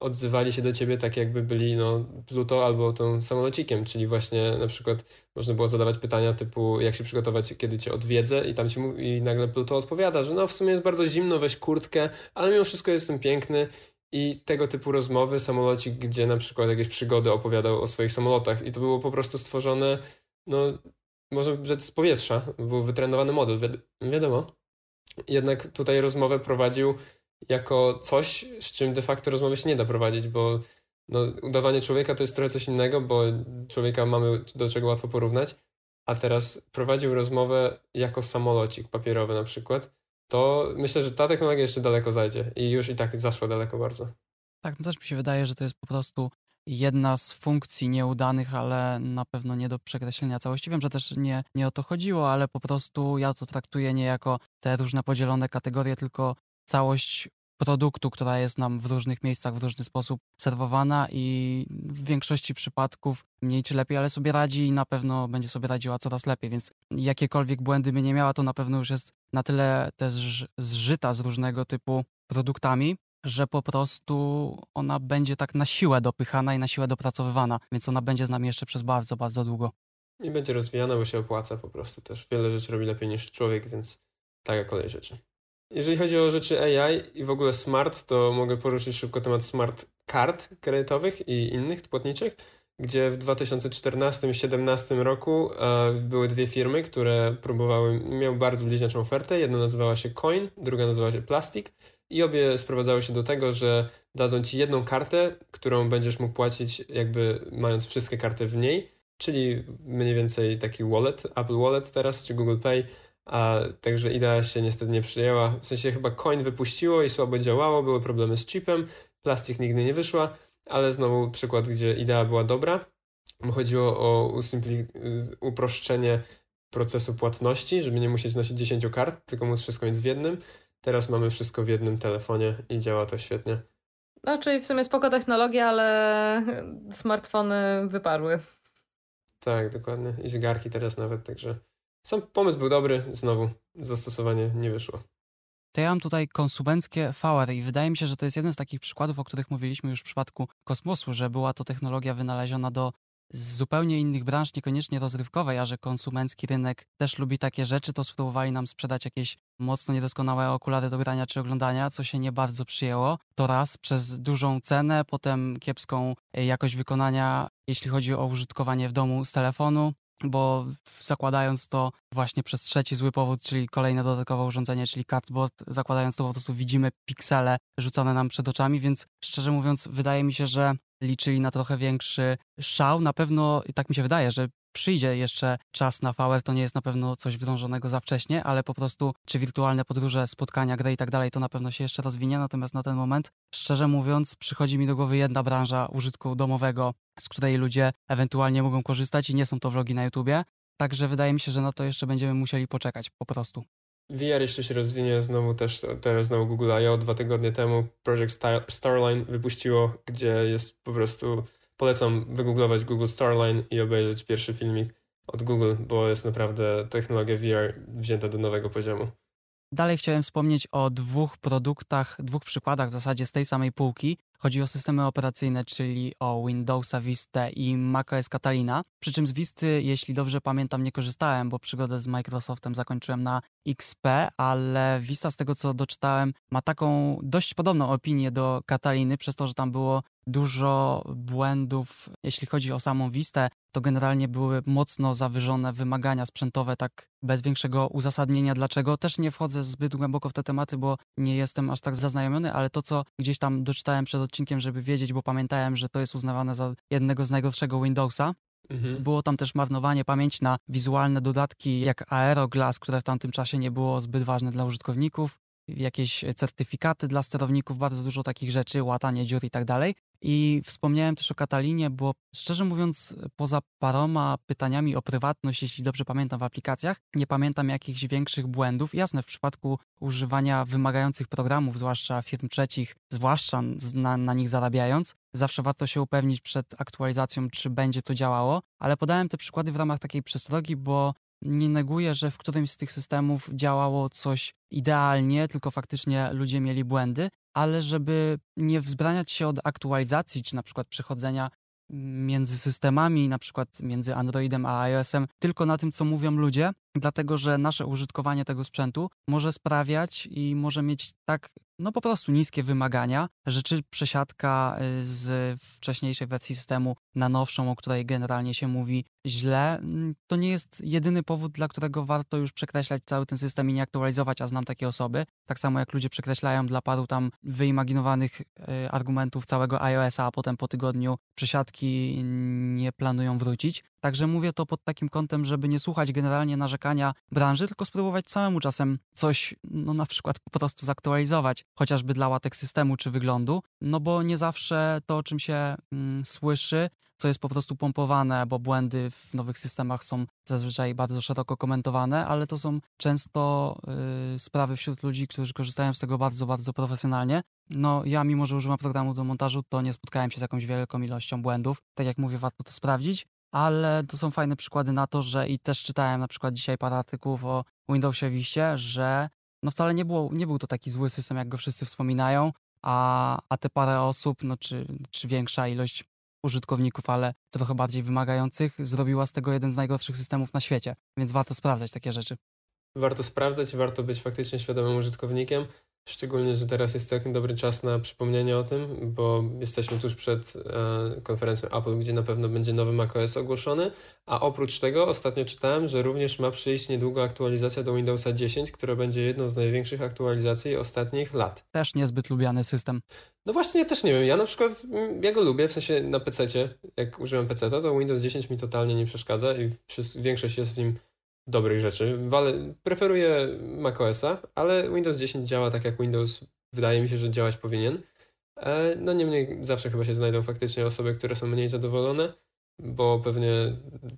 odzywali się do ciebie tak jakby byli no, Pluto albo tą samolocikiem, czyli właśnie na przykład można było zadawać pytania typu jak się przygotować, kiedy cię odwiedzę i tam ci i nagle Pluto odpowiada, że no w sumie jest bardzo zimno, weź kurtkę, ale mimo wszystko jestem piękny. I tego typu rozmowy, samolocik, gdzie na przykład jakieś przygody opowiadał o swoich samolotach. I to było po prostu stworzone, no można rzec z powietrza, był wytrenowany model, wi wiadomo, jednak tutaj rozmowę prowadził jako coś, z czym de facto rozmowy się nie da prowadzić, bo no, udawanie człowieka to jest trochę coś innego, bo człowieka mamy do czego łatwo porównać, a teraz prowadził rozmowę jako samolocik papierowy na przykład, to myślę, że ta technologia jeszcze daleko zajdzie i już i tak zaszła daleko bardzo. Tak, no też mi się wydaje, że to jest po prostu jedna z funkcji nieudanych, ale na pewno nie do przekreślenia całości. Wiem, że też nie, nie o to chodziło, ale po prostu ja to traktuję nie jako te różne podzielone kategorie, tylko całość produktu, która jest nam w różnych miejscach w różny sposób serwowana i w większości przypadków mniej czy lepiej, ale sobie radzi i na pewno będzie sobie radziła coraz lepiej, więc jakiekolwiek błędy by nie miała, to na pewno już jest na tyle też zżyta z różnego typu produktami, że po prostu ona będzie tak na siłę dopychana i na siłę dopracowywana, więc ona będzie z nami jeszcze przez bardzo, bardzo długo. I będzie rozwijana, bo się opłaca po prostu też. Wiele rzeczy robi lepiej niż człowiek, więc taka kolej rzeczy. Jeżeli chodzi o rzeczy AI i w ogóle smart, to mogę poruszyć szybko temat smart kart kredytowych i innych płatniczych, gdzie w 2014-2017 roku e, były dwie firmy, które próbowały, miały bardzo bliźniaczą ofertę. Jedna nazywała się Coin, druga nazywała się Plastic i obie sprowadzały się do tego, że dadzą ci jedną kartę, którą będziesz mógł płacić jakby mając wszystkie karty w niej, czyli mniej więcej taki wallet, Apple Wallet teraz, czy Google Pay, a także idea się niestety nie przyjęła. W sensie chyba coin wypuściło i słabo działało, były problemy z chipem, plastik nigdy nie wyszła, ale znowu przykład, gdzie idea była dobra. Chodziło o uproszczenie procesu płatności, żeby nie musieć nosić 10 kart, tylko móc wszystko mieć w jednym. Teraz mamy wszystko w jednym telefonie i działa to świetnie. No, czyli w sumie spoko technologia, ale smartfony wyparły. Tak, dokładnie. I zegarki teraz nawet, także sam pomysł był dobry, znowu zastosowanie nie wyszło. To ja mam tutaj konsumenckie VR i wydaje mi się, że to jest jeden z takich przykładów, o których mówiliśmy już w przypadku kosmosu, że była to technologia wynaleziona do z zupełnie innych branż, niekoniecznie rozrywkowej, a że konsumencki rynek też lubi takie rzeczy, to spróbowali nam sprzedać jakieś mocno niedoskonałe okulary do grania czy oglądania, co się nie bardzo przyjęło. To raz przez dużą cenę, potem kiepską jakość wykonania, jeśli chodzi o użytkowanie w domu z telefonu, bo zakładając to właśnie przez trzeci zły powód, czyli kolejne dodatkowe urządzenie, czyli cardboard, zakładając to po prostu widzimy piksele rzucone nam przed oczami, więc szczerze mówiąc wydaje mi się, że liczyli na trochę większy szał. Na pewno, tak mi się wydaje, że przyjdzie jeszcze czas na VR, to nie jest na pewno coś wdążonego za wcześnie, ale po prostu czy wirtualne podróże, spotkania, gry i tak dalej, to na pewno się jeszcze rozwinie, natomiast na ten moment, szczerze mówiąc, przychodzi mi do głowy jedna branża użytku domowego, z której ludzie ewentualnie mogą korzystać i nie są to vlogi na YouTubie, także wydaje mi się, że na to jeszcze będziemy musieli poczekać po prostu. VR jeszcze się rozwinie, znowu też teraz znowu Google I.O. dwa tygodnie temu Project Star Starline wypuściło, gdzie jest po prostu, polecam wygooglować Google Starline i obejrzeć pierwszy filmik od Google, bo jest naprawdę technologia VR wzięta do nowego poziomu. Dalej chciałem wspomnieć o dwóch produktach, dwóch przykładach w zasadzie z tej samej półki. Chodzi o systemy operacyjne, czyli o Windowsa Vista i macOS Catalina. Przy czym z Visty, jeśli dobrze pamiętam, nie korzystałem, bo przygodę z Microsoftem zakończyłem na XP, ale Vista z tego co doczytałem ma taką dość podobną opinię do Cataliny, przez to, że tam było dużo błędów, jeśli chodzi o samą Vistę, to generalnie były mocno zawyżone wymagania sprzętowe, tak bez większego uzasadnienia dlaczego. Też nie wchodzę zbyt głęboko w te tematy, bo nie jestem aż tak zaznajomiony, ale to, co gdzieś tam doczytałem przed odcinkiem, żeby wiedzieć, bo pamiętałem, że to jest uznawane za jednego z najgorszego Windowsa, Mhm. Było tam też marnowanie pamięci na wizualne dodatki jak Aeroglass, które w tamtym czasie nie było zbyt ważne dla użytkowników jakieś certyfikaty dla sterowników, bardzo dużo takich rzeczy, łatanie dziur i tak dalej. I wspomniałem też o Katalinie, bo szczerze mówiąc, poza paroma pytaniami o prywatność, jeśli dobrze pamiętam w aplikacjach, nie pamiętam jakichś większych błędów. Jasne, w przypadku używania wymagających programów, zwłaszcza firm trzecich, zwłaszcza na, na nich zarabiając, zawsze warto się upewnić przed aktualizacją, czy będzie to działało, ale podałem te przykłady w ramach takiej przestrogi, bo nie neguję, że w którymś z tych systemów działało coś idealnie, tylko faktycznie ludzie mieli błędy, ale żeby nie wzbraniać się od aktualizacji, czy na przykład przechodzenia między systemami, na przykład między Androidem a iOS-em, tylko na tym, co mówią ludzie, dlatego że nasze użytkowanie tego sprzętu może sprawiać i może mieć tak, no po prostu niskie wymagania, że czy przesiadka y, z wcześniejszej wersji systemu na nowszą, o której generalnie się mówi źle, mm, to nie jest jedyny powód, dla którego warto już przekreślać cały ten system i nie aktualizować, a znam takie osoby. Tak samo jak ludzie przekreślają dla paru tam wyimaginowanych y, argumentów całego iOS-a, a potem po tygodniu przesiadki nie planują wrócić. Także mówię to pod takim kątem, żeby nie słuchać generalnie narzekania branży, tylko spróbować samemu czasem coś, no na przykład po prostu zaktualizować, chociażby dla łatek systemu czy wyglądu, no bo nie zawsze to, o czym się mm, słyszy, co jest po prostu pompowane, bo błędy w nowych systemach są zazwyczaj bardzo szeroko komentowane, ale to są często y, sprawy wśród ludzi, którzy korzystają z tego bardzo, bardzo profesjonalnie. No ja mimo, że używam programu do montażu, to nie spotkałem się z jakąś wielką ilością błędów. Tak jak mówię, warto to sprawdzić ale to są fajne przykłady na to, że i też czytałem na przykład dzisiaj parę artykułów o Windowsie Wiście, że no wcale nie, było, nie był to taki zły system, jak go wszyscy wspominają, a, a te parę osób, no czy, czy większa ilość użytkowników, ale trochę bardziej wymagających, zrobiła z tego jeden z najgorszych systemów na świecie, więc warto sprawdzać takie rzeczy. Warto sprawdzać, warto być faktycznie świadomym użytkownikiem. Szczególnie, że teraz jest całkiem dobry czas na przypomnienie o tym, bo jesteśmy tuż przed e, konferencją Apple, gdzie na pewno będzie nowy macOS ogłoszony, a oprócz tego ostatnio czytałem, że również ma przyjść niedługo aktualizacja do Windowsa 10, która będzie jedną z największych aktualizacji ostatnich lat. Też niezbyt lubiany system. No właśnie, ja też nie wiem. Ja na przykład, mm, ja go lubię, w sensie na PC, jak używam PC, to Windows 10 mi totalnie nie przeszkadza i większość jest w nim dobrych rzeczy. Wale, preferuję macOSa, ale Windows 10 działa tak jak Windows wydaje mi się, że działać powinien. E, no niemniej zawsze chyba się znajdą faktycznie osoby, które są mniej zadowolone, bo pewnie,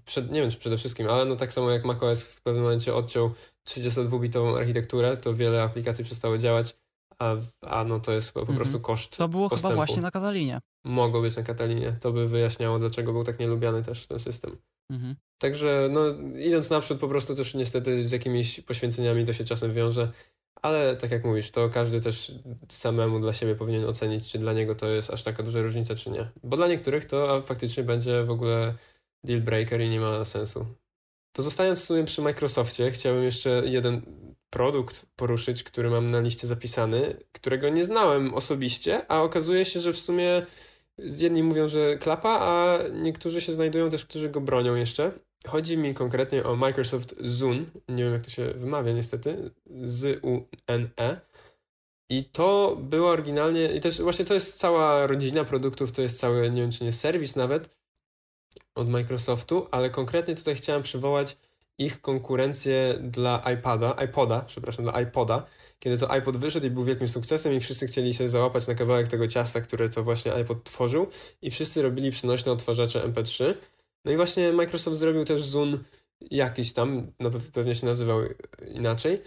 przed, nie wiem czy przede wszystkim, ale no tak samo jak macOS w pewnym momencie odciął 32-bitową architekturę, to wiele aplikacji przestało działać, a, a no to jest po mhm. prostu koszt To było postępu. chyba właśnie na Katalinie. Mogło być na Katalinie. To by wyjaśniało, dlaczego był tak nielubiany też ten system. Mhm. Także no, idąc naprzód po prostu też niestety z jakimiś poświęceniami to się czasem wiąże, ale tak jak mówisz, to każdy też samemu dla siebie powinien ocenić, czy dla niego to jest aż taka duża różnica, czy nie. Bo dla niektórych to faktycznie będzie w ogóle deal breaker i nie ma sensu. To zostając w sumie przy Microsoftie, chciałbym jeszcze jeden produkt poruszyć, który mam na liście zapisany, którego nie znałem osobiście, a okazuje się, że w sumie Jedni mówią, że klapa, a niektórzy się znajdują też, którzy go bronią jeszcze. Chodzi mi konkretnie o Microsoft Zune. Nie wiem, jak to się wymawia niestety. Z-U-N-E. I to było oryginalnie, i też właśnie to jest cała rodzina produktów, to jest cały, nie wiem czy nie serwis nawet, od Microsoftu, ale konkretnie tutaj chciałem przywołać ich konkurencję dla iPada, iPoda, przepraszam, dla iPoda, kiedy to iPod wyszedł i był wielkim sukcesem i wszyscy chcieli się załapać na kawałek tego ciasta, które to właśnie iPod tworzył i wszyscy robili przenośne odtwarzacze MP3. No i właśnie Microsoft zrobił też Zune jakiś tam, no pewnie się nazywał inaczej.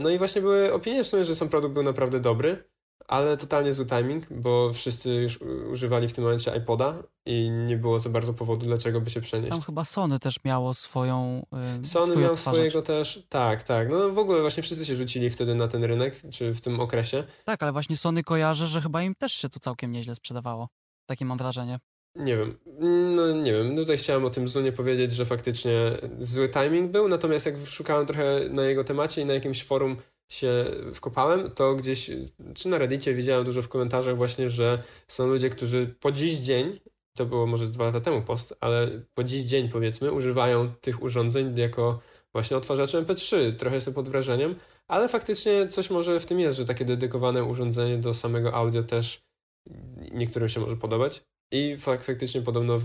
No i właśnie były opinie w sumie, że sam produkt był naprawdę dobry, ale totalnie zły timing, bo wszyscy już używali w tym momencie iPoda i nie było za bardzo powodu, dlaczego by się przenieść. Tam chyba Sony też miało swoją. Yy, Sony miał swojego też. Tak, tak. No w ogóle właśnie wszyscy się rzucili wtedy na ten rynek, czy w tym okresie. Tak, ale właśnie Sony kojarzy, że chyba im też się to całkiem nieźle sprzedawało. Takie mam wrażenie. Nie wiem, no nie wiem, tutaj chciałem o tym Zunie powiedzieć, że faktycznie zły timing był, natomiast jak szukałem trochę na jego temacie i na jakimś forum się wkopałem, to gdzieś, czy na Reddicie widziałem dużo w komentarzach właśnie, że są ludzie, którzy po dziś dzień, to było może dwa lata temu post, ale po dziś dzień powiedzmy, używają tych urządzeń jako właśnie odtwarzacze MP3. Trochę jestem pod wrażeniem, ale faktycznie coś może w tym jest, że takie dedykowane urządzenie do samego audio też niektórym się może podobać. I faktycznie podobno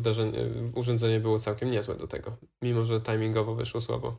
urządzenie było całkiem niezłe do tego, mimo że timingowo wyszło słabo.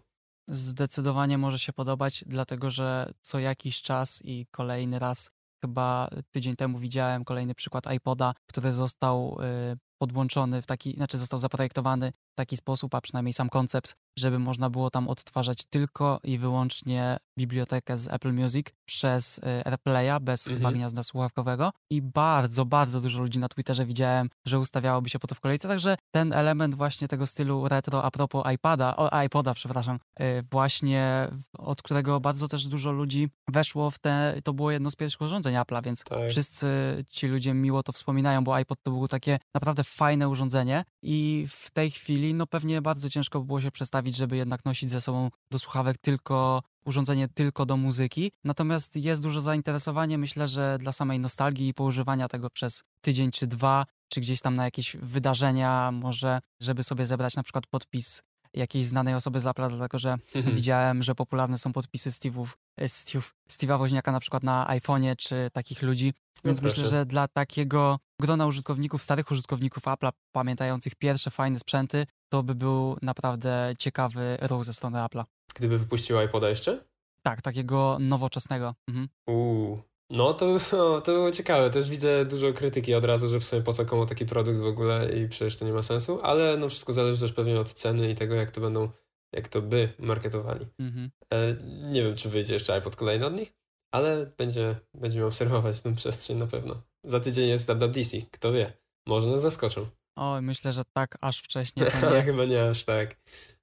Zdecydowanie może się podobać, dlatego że co jakiś czas i kolejny raz, chyba tydzień temu widziałem kolejny przykład iPoda, który został y, podłączony w taki, znaczy został zaprojektowany w taki sposób, a przynajmniej sam koncept, żeby można było tam odtwarzać tylko i wyłącznie bibliotekę z Apple Music przez y, AirPlaya bez mhm. chyba gniazda słuchawkowego i bardzo, bardzo dużo ludzi na Twitterze widziałem, że ustawiałoby się po to w kolejce, także ten element właśnie tego stylu retro a propos iPada, o, iPoda, przepraszam, y, właśnie od którego bardzo też dużo ludzi weszło w te, to było jedno z pierwszych urządzeń Apple'a, więc tak. wszyscy ci ludzie miło to wspominają, bo iPod to było takie naprawdę fajne urządzenie i w tej chwili no pewnie bardzo ciężko było się przestawić, żeby jednak nosić ze sobą do słuchawek tylko urządzenie tylko do muzyki. Natomiast jest duże zainteresowanie, myślę, że dla samej nostalgii i poużywania tego przez tydzień czy dwa, czy gdzieś tam na jakieś wydarzenia, może żeby sobie zebrać na przykład podpis jakiejś znanej osoby z Apple, dlatego że mhm. widziałem, że popularne są podpisy Steve'ów, e, Steve, Steve'a Woźniaka na przykład na iPhone'ie, czy takich ludzi. No Więc myślę, że dla takiego grona użytkowników, starych użytkowników Apple'a, pamiętających pierwsze fajne sprzęty, to by był naprawdę ciekawy ruch ze strony Apple'a. Gdyby wypuścił iPoda jeszcze? Tak, takiego nowoczesnego. Mhm. Uuu, no to, no, to było ciekawe. Też widzę dużo krytyki od razu, że w sumie po co komu taki produkt w ogóle i przecież to nie ma sensu, ale no wszystko zależy też pewnie od ceny i tego, jak to będą, jak to by marketowali. Mhm. E, nie wiem, czy wyjdzie jeszcze iPod kolejny od nich, ale będzie, będziemy obserwować tę przestrzeń na pewno. Za tydzień jest WWDC, kto wie. Może nas zaskoczą. Oj, myślę, że tak aż wcześniej. Chyba nie aż tak.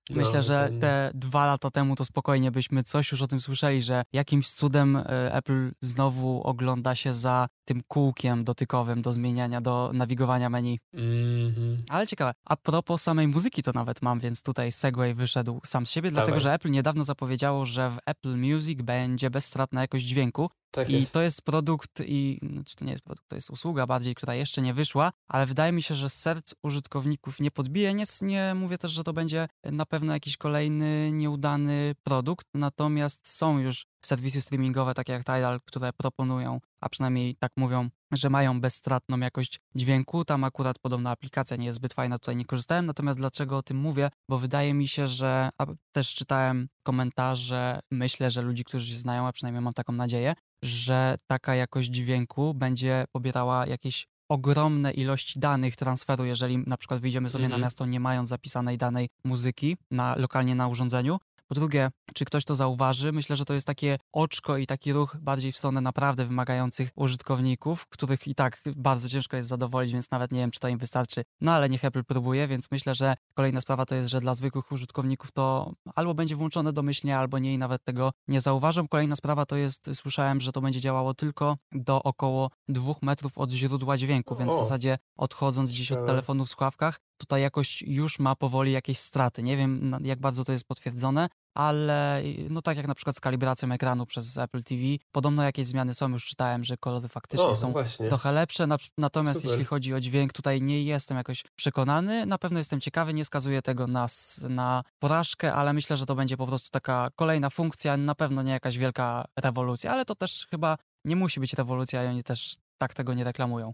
Myślę, no, że te dwa lata temu to spokojnie byśmy coś już o tym słyszeli, że jakimś cudem e, Apple znowu ogląda się za tym kółkiem dotykowym do zmieniania, do nawigowania menu. Mm -hmm. Ale ciekawe. A propos samej muzyki to nawet mam, więc tutaj Segway wyszedł sam z siebie, Dawaj. dlatego że Apple niedawno zapowiedziało, że w Apple Music będzie bezstratna jakość dźwięku. Tak I to jest produkt i, znaczy to nie jest produkt, to jest usługa bardziej, która jeszcze nie wyszła, ale wydaje mi się, że serc użytkowników nie podbije. Nie, nie mówię też, że to będzie na pewno jakiś kolejny nieudany produkt, natomiast są już serwisy streamingowe takie jak Tidal, które proponują, a przynajmniej tak mówią, że mają bezstratną jakość dźwięku. Tam akurat podobna aplikacja nie jest zbyt fajna, tutaj nie korzystałem. Natomiast dlaczego o tym mówię? Bo wydaje mi się, że też czytałem komentarze, myślę, że ludzi, którzy się znają, a przynajmniej mam taką nadzieję, że taka jakość dźwięku będzie pobierała jakieś ogromne ilości danych transferu, jeżeli na przykład wyjdziemy sobie mm -hmm. na mhm. miasto nie mając zapisanej danej muzyki na, lokalnie na urządzeniu, po drugie, czy ktoś to zauważy? Myślę, że to jest takie oczko i taki ruch bardziej w stronę naprawdę wymagających użytkowników, których i tak bardzo ciężko jest zadowolić, więc nawet nie wiem, czy to im wystarczy. No ale niech Apple próbuje, więc myślę, że kolejna sprawa to jest, że dla zwykłych użytkowników to albo będzie włączone domyślnie, albo nie i nawet tego nie zauważą. Kolejna sprawa to jest, słyszałem, że to będzie działało tylko do około dwóch metrów od źródła dźwięku, więc w zasadzie odchodząc gdzieś od telefonu w słuchawkach, tutaj jakoś już ma powoli jakieś straty. Nie wiem, jak bardzo to jest potwierdzone, ale no tak jak na przykład z kalibracją ekranu przez Apple TV, podobno jakieś zmiany są, już czytałem, że kolory faktycznie o, są właśnie. trochę lepsze, natomiast Super. jeśli chodzi o dźwięk, tutaj nie jestem jakoś przekonany, na pewno jestem ciekawy, nie skazuję tego na, na porażkę, ale myślę, że to będzie po prostu taka kolejna funkcja, na pewno nie jakaś wielka rewolucja, ale to też chyba nie musi być rewolucja i oni też tak tego nie reklamują.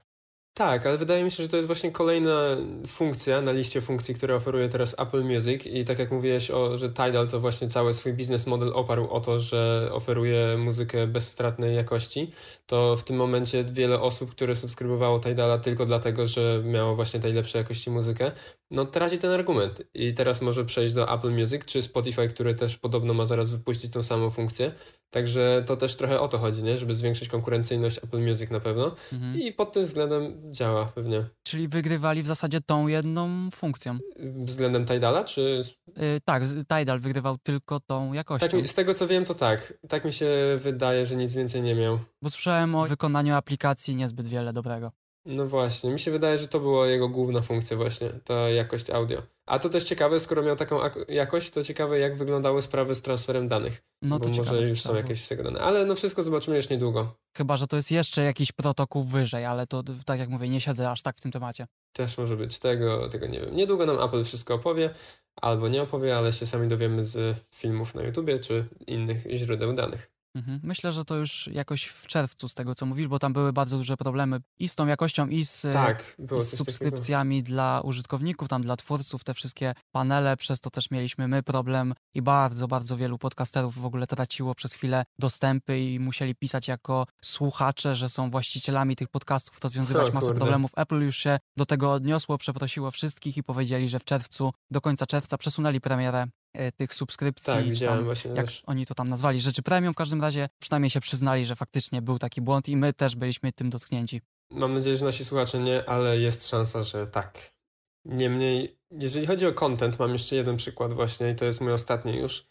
Tak, ale wydaje mi się, że to jest właśnie kolejna funkcja na liście funkcji, które oferuje teraz Apple Music i tak jak mówiłeś, o, że Tidal to właśnie cały swój biznes model oparł o to, że oferuje muzykę bezstratnej jakości, to w tym momencie wiele osób, które subskrybowało Tidala tylko dlatego, że miało właśnie tej lepszej jakości muzykę, no traci ten argument i teraz może przejść do Apple Music czy Spotify, który też podobno ma zaraz wypuścić tą samą funkcję, także to też trochę o to chodzi, nie? żeby zwiększyć konkurencyjność Apple Music na pewno mhm. i pod tym względem działa pewnie. Czyli wygrywali w zasadzie tą jedną funkcją. Względem Tidala, czy... Yy, tak, Tidal wygrywał tylko tą jakością. Tak, z tego co wiem to tak. Tak mi się wydaje, że nic więcej nie miał. Bo słyszałem o wykonaniu aplikacji niezbyt wiele dobrego. No właśnie, mi się wydaje, że to była jego główna funkcja właśnie, ta jakość audio. A to też ciekawe, skoro miał taką jakość, to ciekawe jak wyglądały sprawy z transferem danych. No to bo ciekawe, może już są jakieś tego dane. Ale no wszystko zobaczymy już niedługo. Chyba, że to jest jeszcze jakiś protokół wyżej, ale to tak jak mówię, nie siedzę aż tak w tym temacie. Też może być tego, tego nie wiem. Niedługo nam Apple wszystko opowie, albo nie opowie, ale się sami dowiemy z filmów na YouTubie czy innych źródeł danych. Mhm. Myślę, że to już jakoś w czerwcu z tego, co mówili, bo tam były bardzo duże problemy i z tą jakością, i z, tak, i z subskrypcjami takiego. dla użytkowników, tam dla twórców, te wszystkie panele, przez to też mieliśmy my problem i bardzo, bardzo wielu podcasterów w ogóle traciło przez chwilę dostępy i musieli pisać jako słuchacze, że są właścicielami tych podcastów, rozwiązywać o, masę kurde. problemów. Apple już się do tego odniosło, przeprosiło wszystkich i powiedzieli, że w czerwcu, do końca czerwca przesunęli premierę E, tych subskrypcji, tak, czy tam, jak też. oni to tam nazwali, rzeczy premium, w każdym razie przynajmniej się przyznali, że faktycznie był taki błąd i my też byliśmy tym dotknięci. Mam nadzieję, że nasi słuchacze nie, ale jest szansa, że tak. Niemniej, jeżeli chodzi o content, mam jeszcze jeden przykład właśnie i to jest mój ostatni już.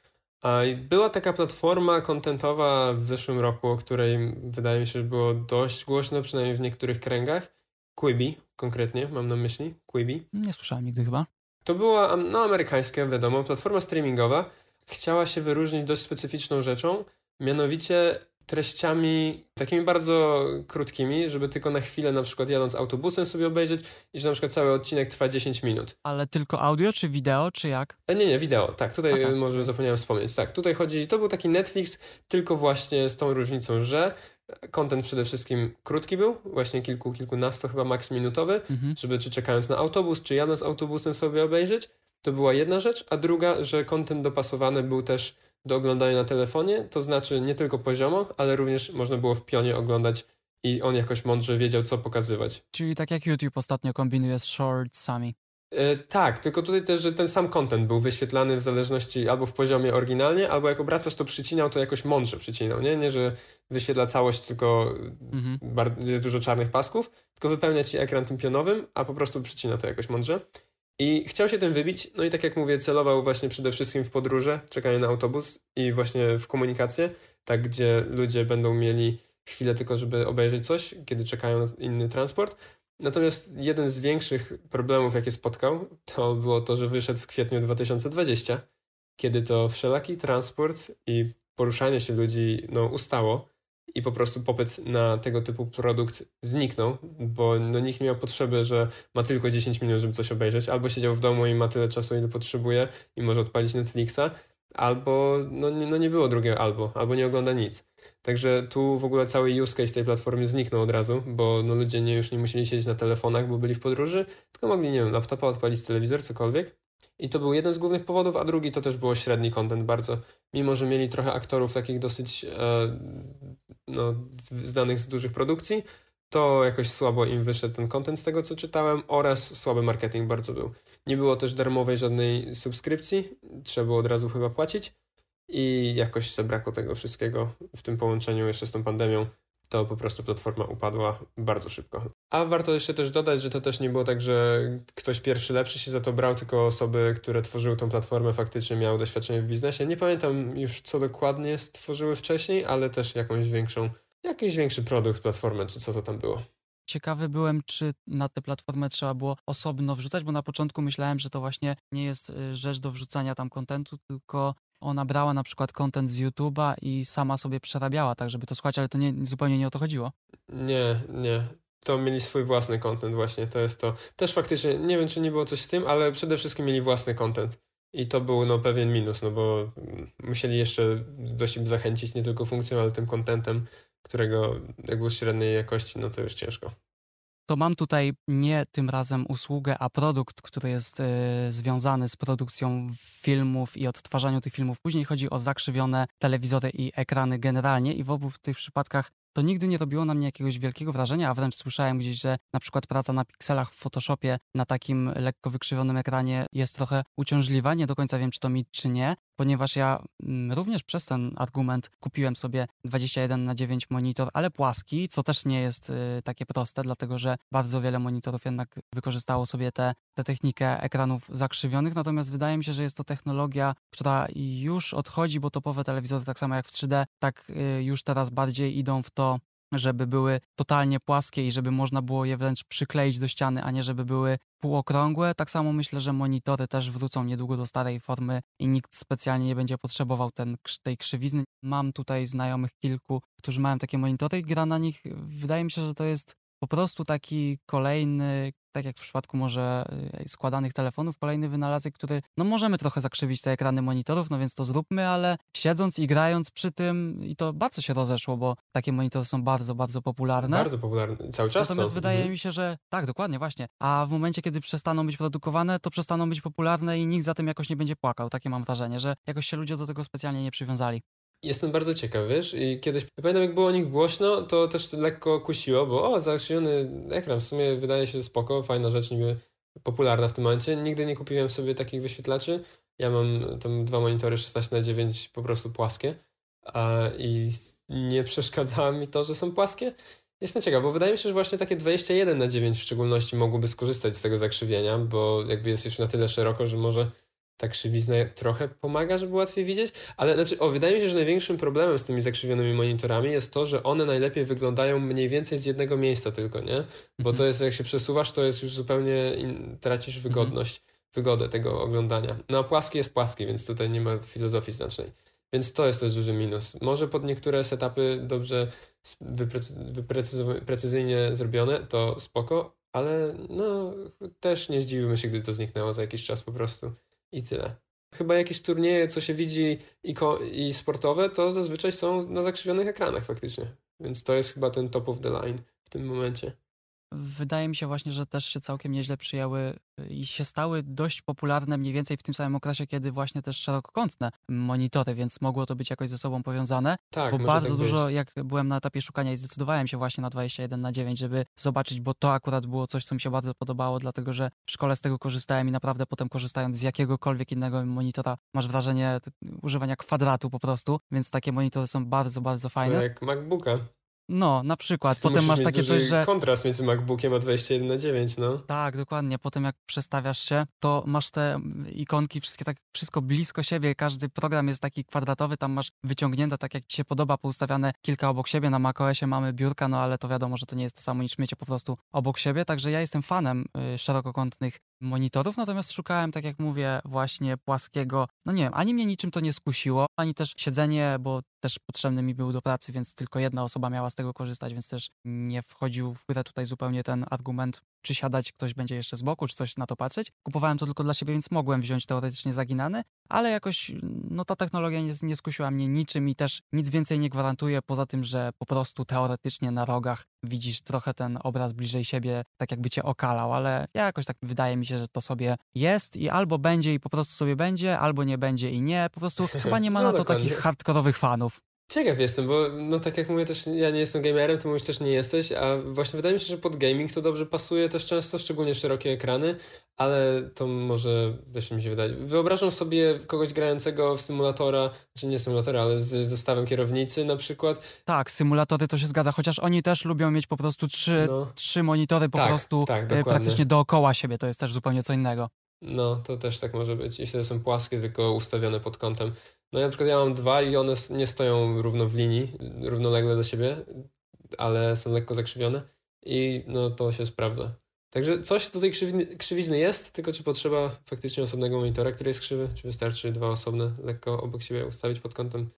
Była taka platforma kontentowa w zeszłym roku, o której wydaje mi się, że było dość głośno, przynajmniej w niektórych kręgach. Quibi konkretnie, mam na myśli. Quibi. Nie słyszałem nigdy chyba. To była, no amerykańska, wiadomo, platforma streamingowa. Chciała się wyróżnić dość specyficzną rzeczą, mianowicie treściami takimi bardzo krótkimi, żeby tylko na chwilę na przykład jadąc autobusem sobie obejrzeć i że na przykład cały odcinek trwa 10 minut. Ale tylko audio, czy wideo, czy jak? E, nie, nie, wideo, tak, tutaj okay. może zapomniałem wspomnieć. Tak, tutaj chodzi, to był taki Netflix, tylko właśnie z tą różnicą, że Content przede wszystkim krótki był, właśnie kilku, kilkunastu chyba maks minutowy, mhm. żeby czy czekając na autobus, czy jadąc autobusem sobie obejrzeć. To była jedna rzecz, a druga, że content dopasowany był też do oglądania na telefonie, to znaczy nie tylko poziomo, ale również można było w pionie oglądać i on jakoś mądrze wiedział, co pokazywać. Czyli tak jak YouTube ostatnio kombinuje z shortsami. E, tak, tylko tutaj też, że ten sam content był wyświetlany w zależności albo w poziomie oryginalnie, albo jak obracasz to przycinał, to jakoś mądrze przycinał, nie? Nie, że wyświetla całość, tylko mhm. bardzo, jest dużo czarnych pasków, tylko wypełnia ci ekran tym pionowym, a po prostu przycina to jakoś mądrze. I chciał się tym wybić, no i tak jak mówię, celował właśnie przede wszystkim w podróże, czekanie na autobus i właśnie w komunikację, tak gdzie ludzie będą mieli chwilę tylko, żeby obejrzeć coś, kiedy czekają na inny transport. Natomiast jeden z większych problemów, jakie spotkał, to było to, że wyszedł w kwietniu 2020, kiedy to wszelaki transport i poruszanie się ludzi no, ustało i po prostu popyt na tego typu produkt zniknął, bo no, nikt nie miał potrzeby, że ma tylko 10 minut, żeby coś obejrzeć, albo siedział w domu i ma tyle czasu, ile potrzebuje i może odpalić Netflixa, albo no, no nie było drugiego albo, albo nie ogląda nic. Także tu w ogóle cały use case tej platformy zniknął od razu, bo no, ludzie nie, już nie musieli siedzieć na telefonach, bo byli w podróży, tylko mogli, nie wiem, laptopa odpalić telewizor, cokolwiek. I to był jeden z głównych powodów, a drugi to też było średni content bardzo. Mimo, że mieli trochę aktorów takich dosyć e, no, znanych z dużych produkcji, to jakoś słabo im wyszedł ten content z tego, co czytałem oraz słaby marketing bardzo był. Nie było też darmowej żadnej subskrypcji, trzeba było od razu chyba płacić i jakoś zabrakło tego wszystkiego w tym połączeniu jeszcze z tą pandemią to po prostu platforma upadła bardzo szybko. A warto jeszcze też dodać, że to też nie było tak, że ktoś pierwszy lepszy się za to brał, tylko osoby, które tworzyły tą platformę faktycznie miały doświadczenie w biznesie. Nie pamiętam już co dokładnie stworzyły wcześniej, ale też jakąś większą, jakiś większy produkt, platformę, czy co to tam było. Ciekawy byłem, czy na tę platformę trzeba było osobno wrzucać, bo na początku myślałem, że to właśnie nie jest y, rzecz do wrzucania tam kontentu, tylko ona brała na przykład content z YouTube'a i sama sobie przerabiała tak, żeby to słuchać, ale to nie, zupełnie nie o to chodziło. Nie, nie. To mieli swój własny content właśnie, to jest to. Też faktycznie, nie wiem czy nie było coś z tym, ale przede wszystkim mieli własny content. I to był no, pewien minus, no bo musieli jeszcze dość zachęcić nie tylko funkcją, ale tym contentem, którego jak był średniej jakości, no to już ciężko. to mam tutaj nie tym razem usługę, a produkt, który jest y, związany z produkcją filmów i odtwarzaniu tych filmów. Później chodzi o zakrzywione telewizory i ekrany generalnie i w obu tych przypadkach to nigdy nie robiło na mnie jakiegoś wielkiego wrażenia, a wręcz słyszałem gdzieś, że na przykład praca na pikselach w Photoshopie na takim lekko wykrzywionym ekranie jest trochę uciążliwa. Nie do końca wiem, czy to mi, czy nie, ponieważ ja mm, również przez ten argument kupiłem sobie 21 na 9 monitor, ale płaski, co też nie jest y, takie proste, dlatego że bardzo wiele monitorów jednak wykorzystało sobie tę te, te technikę ekranów zakrzywionych, natomiast wydaje mi się, że jest to technologia, która już odchodzi, bo topowe telewizory, tak samo jak w 3D, tak y, już teraz bardziej idą w to, żeby były totalnie płaskie i żeby można było je wręcz przykleić do ściany, a nie żeby były półokrągłe. Tak samo myślę, że monitory też wrócą niedługo do starej formy i nikt specjalnie nie będzie potrzebował ten, tej krzywizny. Mam tutaj znajomych kilku, którzy mają takie monitory i gra na nich. Wydaje mi się, że to jest po prostu taki kolejny, tak jak w przypadku może y, składanych telefonów, kolejny wynalazek, który, no możemy trochę zakrzywić te ekrany monitorów, no więc to zróbmy, ale siedząc i grając przy tym i to bardzo się rozeszło, bo takie monitory są bardzo, bardzo popularne. Bardzo popularne, cały czas Natomiast są. wydaje Mhm. mi się, że tak, dokładnie, właśnie. A w momencie, kiedy przestaną być produkowane, to przestaną być popularne i nikt za tym jakoś nie będzie płakał. Takie mam wrażenie, że jakoś się ludzie do tego specjalnie nie przywiązali. Jestem bardzo ciekaw, wiesz, i kiedyś, pamiętam jak było o nich głośno, to też lekko kusiło, bo o, zakrzywiony ekran w sumie wydaje się spoko, fajna rzecz, niby popularna w tym momencie. Nigdy nie kupiłem sobie takich wyświetlaczy. Ja mam tam dwa monitory 16 na 9 po prostu płaskie a, i nie przeszkadzało mi to, że są płaskie. Jestem ciekaw, bo wydaje mi się, że właśnie takie 21 na 9 w szczególności mogłoby skorzystać z tego zakrzywienia, bo jakby jest już na tyle szeroko, że może ta krzywizna trochę pomaga, żeby łatwiej widzieć, ale znaczy, o, wydaje mi się, że największym problemem z tymi zakrzywionymi monitorami jest to, że one najlepiej wyglądają mniej więcej z jednego miejsca tylko, nie? Bo to jest, jak się przesuwasz, to jest już zupełnie, in, tracisz wygodność, wygodę tego oglądania. No a płaskie jest płaskie, więc tutaj nie ma filozofii znacznej. Więc to jest też duży minus. Może pod niektóre setupy dobrze precyzyjnie zrobione, to spoko, ale no też nie zdziwimy się, gdy to zniknęło za jakiś czas po prostu. I tyle. Chyba jakieś turnieje, co się widzi i, i sportowe, to zazwyczaj są na zakrzywionych ekranach faktycznie. Więc to jest chyba ten top of the line w tym momencie. Wydaje mi się właśnie, że też się całkiem nieźle przyjęły i się stały dość popularne mniej więcej w tym samym okresie, kiedy właśnie też szerokokątne monitory, więc mogło to być jakoś ze sobą powiązane. Tak, bo bardzo tak dużo, być. jak byłem na etapie szukania i zdecydowałem się właśnie na 21 na 9, żeby zobaczyć, bo to akurat było coś, co mi się bardzo podobało, dlatego że w szkole z tego korzystałem i naprawdę potem korzystając z jakiegokolwiek innego monitora masz wrażenie używania kwadratu po prostu, więc takie monitory są bardzo, bardzo fajne. To jak MacBooka. No, na przykład. Potem masz takie coś, że. Kontrast między MacBookiem a 21 na 9, no. Tak, dokładnie. Potem jak przestawiasz się, to masz te ikonki, wszystkie tak, wszystko blisko siebie. Każdy program jest taki kwadratowy, tam masz wyciągnięte tak jak ci się podoba, poustawiane kilka obok siebie. Na macOSie mamy biurka, no ale to wiadomo, że to nie jest to samo niż miecie po prostu obok siebie. Także ja jestem fanem y, szerokokątnych monitorów, natomiast szukałem, tak jak mówię, właśnie płaskiego. No nie wiem, ani mnie niczym to nie skusiło, ani też siedzenie, bo też potrzebny mi był do pracy, więc tylko jedna osoba miała z tego korzystać, więc też nie wchodził w grę tutaj zupełnie ten argument, czy siadać ktoś będzie jeszcze z boku, czy coś na to patrzeć. Kupowałem to tylko dla siebie, więc mogłem wziąć teoretycznie zaginany, ale jakoś no ta technologia nie, nie skusiła mnie niczym i też nic więcej nie gwarantuje, poza tym, że po prostu teoretycznie na rogach widzisz trochę ten obraz bliżej siebie, tak jakby cię okalał, ale ja jakoś tak wydaje mi się, że to sobie jest i albo będzie i po prostu sobie będzie, albo nie będzie i nie. Po prostu chyba nie ma No na to dokładnie. takich hardkorowych fanów. Ciekaw jestem, bo no tak jak mówię też, ja nie jestem gamerem, ty mówisz też nie jesteś, a właśnie wydaje mi się, że pod gaming to dobrze pasuje też często, szczególnie szerokie ekrany, ale to może też mi się wydaje. Wyobrażam sobie kogoś grającego w symulatora, znaczy nie symulatora, ale z zestawem kierownicy na przykład. Tak, symulatory to się zgadza, chociaż oni też lubią mieć po prostu trzy, No. trzy monitory po Tak, prostu tak, e, praktycznie dookoła siebie, to jest też zupełnie co innego. No, to też tak może być. I wtedy są płaskie, tylko ustawione pod kątem. No ja na przykład ja mam dwa i one nie stoją równo w linii, równolegle do siebie, ale są lekko zakrzywione i no to się sprawdza. Także coś do tej krzywizny, krzywizny jest, tylko czy potrzeba faktycznie osobnego monitora, który jest krzywy, czy wystarczy dwa osobne lekko obok siebie ustawić pod kątem.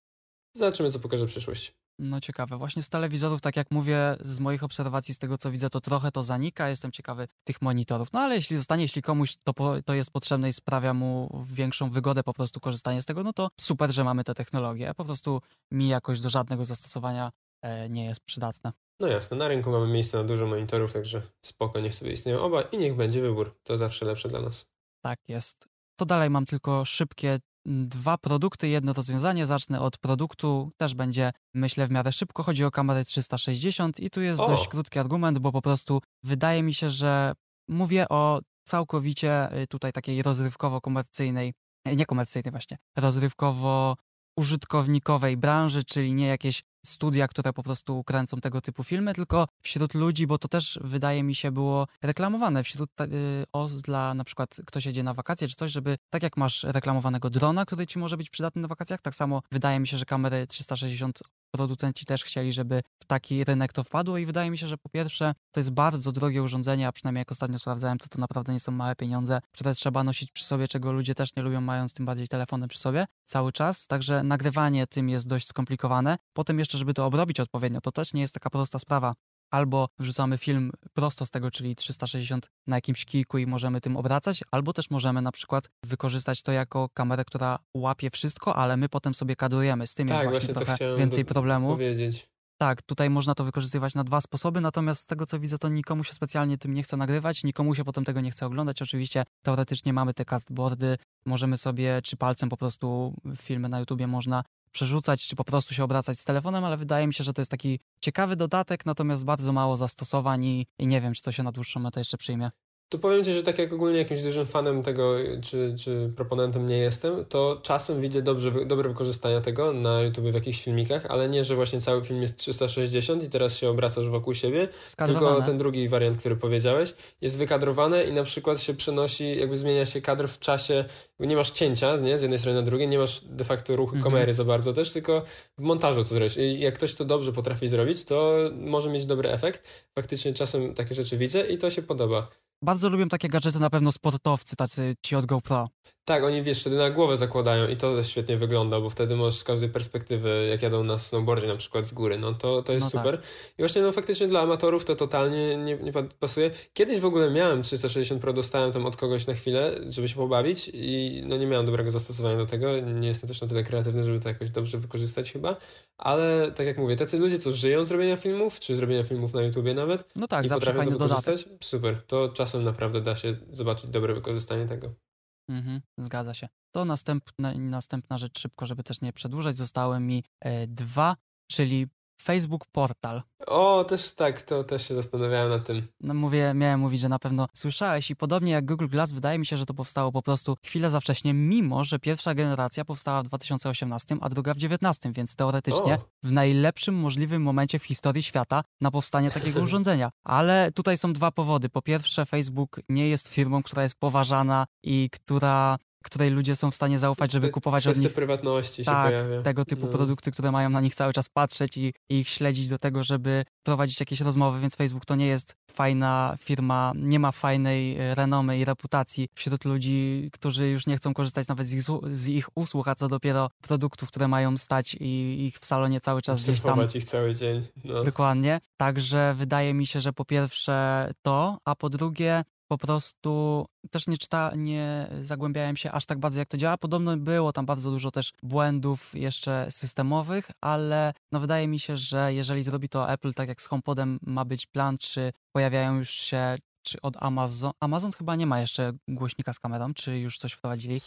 Zobaczymy, co pokaże przyszłość. No ciekawe. Właśnie z telewizorów, tak jak mówię, z moich obserwacji, z tego co widzę, to trochę to zanika. Jestem ciekawy tych monitorów. No ale jeśli zostanie, jeśli komuś to, po, to jest potrzebne i sprawia mu większą wygodę po prostu korzystanie z tego, no to super, że mamy te technologie. Po prostu mi jakoś do żadnego zastosowania e, nie jest przydatne. No jasne, na rynku mamy miejsce na dużo monitorów, także spoko, niech sobie istnieją oba i niech będzie wybór. To zawsze lepsze dla nas. Tak jest. To dalej mam tylko szybkie dwa produkty, jedno rozwiązanie. Zacznę od produktu, też będzie myślę w miarę szybko. Chodzi o kamerę 360 i tu jest o. dość krótki argument, bo po prostu wydaje mi się, że mówię o całkowicie y, tutaj takiej rozrywkowo-komercyjnej, nie komercyjnej właśnie, rozrywkowo użytkownikowej branży, czyli nie jakieś studia, które po prostu kręcą tego typu filmy, tylko wśród ludzi, bo to też wydaje mi się było reklamowane. Wśród y, os dla na przykład ktoś jedzie na wakacje czy coś, żeby tak jak masz reklamowanego drona, który ci może być przydatny na wakacjach, tak samo wydaje mi się, że kamery 360 producenci też chcieli, żeby w taki rynek to wpadło i wydaje mi się, że po pierwsze to jest bardzo drogie urządzenie, a przynajmniej jak ostatnio sprawdzałem, to to naprawdę nie są małe pieniądze, które trzeba nosić przy sobie, czego ludzie też nie lubią, mając tym bardziej telefony przy sobie cały czas, także nagrywanie tym jest dość skomplikowane. Potem jeszcze, żeby to obrobić odpowiednio, to też nie jest taka prosta sprawa albo wrzucamy film prosto z tego, czyli 360 na jakimś kijku i możemy tym obracać, albo też możemy na przykład wykorzystać to jako kamerę, która łapie wszystko, ale my potem sobie kadrujemy. Z tym tak, jest właśnie, właśnie trochę więcej problemu. Powiedzieć. Tak, tutaj można to wykorzystywać na dwa sposoby, natomiast z tego co widzę, to nikomu się specjalnie tym nie chce nagrywać, nikomu się potem tego nie chce oglądać. Oczywiście teoretycznie mamy te cardboardy, możemy sobie, czy palcem po prostu filmy na YouTubie można przerzucać, czy po prostu się obracać z telefonem, ale wydaje mi się, że to jest taki ciekawy dodatek, natomiast bardzo mało zastosowań i, i nie wiem, czy to się na dłuższą metę jeszcze przyjmie. To powiem Ci, że tak jak ogólnie jakimś dużym fanem tego, czy, czy proponentem nie jestem, to czasem widzę dobrze, dobre wykorzystania tego na YouTube w jakichś filmikach, ale nie, że właśnie cały film jest 360 i teraz się obracasz wokół siebie, tylko ten drugi wariant, który powiedziałeś, jest wykadrowane i na przykład się przenosi, jakby zmienia się kadr w czasie, nie masz cięcia nie, z jednej strony na drugiej, nie masz de facto ruchu mhm. kamery za bardzo też, tylko w montażu to zrobisz. I jak ktoś to dobrze potrafi zrobić, to może mieć dobry efekt. Faktycznie czasem takie rzeczy widzę i to się podoba. Bardzo lubią takie gadżety na pewno sportowcy, tacy ci od GoPro. Tak, oni wiesz, wtedy na głowę zakładają i to też świetnie wygląda, bo wtedy możesz z każdej perspektywy, jak jadą na snowboardzie na przykład z góry, no to, to jest no super. Tak. I właśnie no faktycznie dla amatorów to totalnie nie, nie pasuje. Kiedyś w ogóle miałem 360 Pro, dostałem tam od kogoś na chwilę, żeby się pobawić i no nie miałem dobrego zastosowania do tego, nie jestem też na tyle kreatywny, żeby to jakoś dobrze wykorzystać chyba, ale tak jak mówię, tacy ludzie, co żyją z robienia filmów, czy zrobienia filmów na YouTubie nawet no tak, i zawsze fajny to wykorzystać, dodatek. super, to czasem naprawdę da się zobaczyć dobre wykorzystanie tego. Mhm, zgadza się. To następna, następna rzecz szybko, żeby też nie przedłużać. Zostały mi e, dwa, czyli Facebook Portal. O, też tak, to też się zastanawiałem nad tym. No mówię, miałem mówić, że na pewno słyszałeś i podobnie jak Google Glass, wydaje mi się, że to powstało po prostu chwilę za wcześnie, mimo że pierwsza generacja powstała w 2018, a druga w 2019, więc teoretycznie o. w najlepszym możliwym momencie w historii świata na powstanie takiego urządzenia. Ale tutaj są dwa powody. Po pierwsze, Facebook nie jest firmą, która jest poważana i która której ludzie są w stanie zaufać, żeby kupować od nich prywatności tak, pojawia. tego typu no. produkty, które mają na nich cały czas patrzeć i, i, ich śledzić do tego, żeby prowadzić jakieś rozmowy, więc Facebook to nie jest fajna firma, nie ma fajnej e, renomy i reputacji wśród ludzi, którzy już nie chcą korzystać nawet z ich, z ich usług, a co dopiero produktów, które mają stać i ich w salonie cały czas gdzieś tam. ich cały dzień. No. Dokładnie. Także wydaje mi się, że po pierwsze to, a po drugie po prostu też nie czyta, nie zagłębiałem się aż tak bardzo, jak to działa. Podobno było tam bardzo dużo też błędów jeszcze systemowych, ale no wydaje mi się, że jeżeli zrobi to Apple tak jak z HomePodem ma być plan, czy pojawiają już się czy od Amazon. Amazon chyba nie ma jeszcze głośnika z kamerą, czy już coś wprowadzili?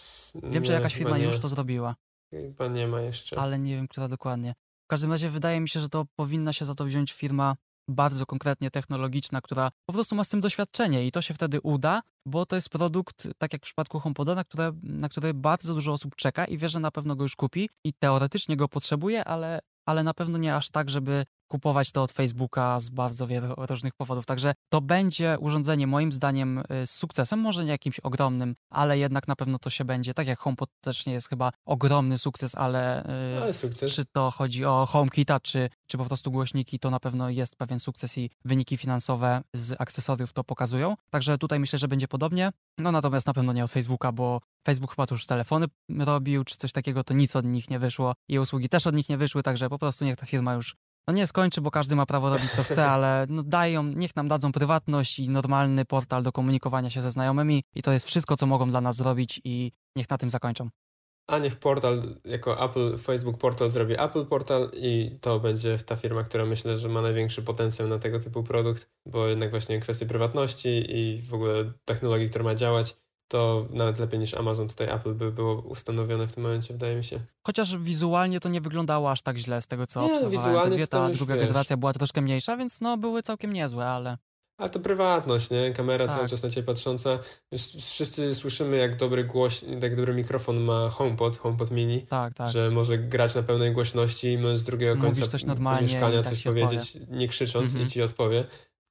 Wiem, nie, że jakaś firma już to zrobiła. Chyba nie ma jeszcze. Ale nie wiem, która dokładnie. W każdym razie wydaje mi się, że to powinna się za to wziąć firma bardzo konkretnie technologiczna, która po prostu ma z tym doświadczenie i to się wtedy uda, bo to jest produkt, tak jak w przypadku HomePoda, na, które, na który bardzo dużo osób czeka i wie, że na pewno go już kupi i teoretycznie go potrzebuje, ale, ale na pewno nie aż tak, żeby kupować to od Facebooka z bardzo wielu różnych powodów. Także to będzie urządzenie moim zdaniem y, z sukcesem, może nie jakimś ogromnym, ale jednak na pewno to się będzie. Tak jak HomePod też nie jest chyba ogromny sukces, ale, y, ale sukces. czy to chodzi o HomeKita, czy, czy po prostu głośniki, to na pewno jest pewien sukces i wyniki finansowe z akcesoriów to pokazują. Także tutaj myślę, że będzie podobnie. No natomiast na pewno nie od Facebooka, bo Facebook chyba tu już telefony robił, czy coś takiego, to nic od nich nie wyszło i usługi też od nich nie wyszły, także po prostu niech ta firma już no nie skończy, bo każdy ma prawo robić co chce, ale no dają, niech nam dadzą prywatność i normalny portal do komunikowania się ze znajomymi i to jest wszystko, co mogą dla nas zrobić i niech na tym zakończą. a niech portal jako Apple, Facebook Portal zrobi Apple Portal i to będzie ta firma, która myślę, że ma największy potencjał na tego typu produkt, bo jednak właśnie kwestie prywatności i w ogóle technologii, która ma działać, to nawet lepiej niż Amazon tutaj Apple by było ustanowione w tym momencie, wydaje mi się. Chociaż wizualnie to nie wyglądało aż tak źle z tego, co Nie, no, obserwowałem. wizualnie Te dwie, ta druga wiesz. generacja była troszkę mniejsza, więc no były całkiem niezłe, ale Ale to prywatność, nie? Kamera Tak. cały czas na ciebie patrząca. Już wszyscy słyszymy, jak dobry głoś, jak dobry mikrofon ma HomePod, HomePod Mini, tak, tak. że może grać na pełnej głośności i możesz z drugiego Mówisz końca coś normalnie mieszkania tak coś powiedzieć, nie krzycząc Mhm. i ci odpowie.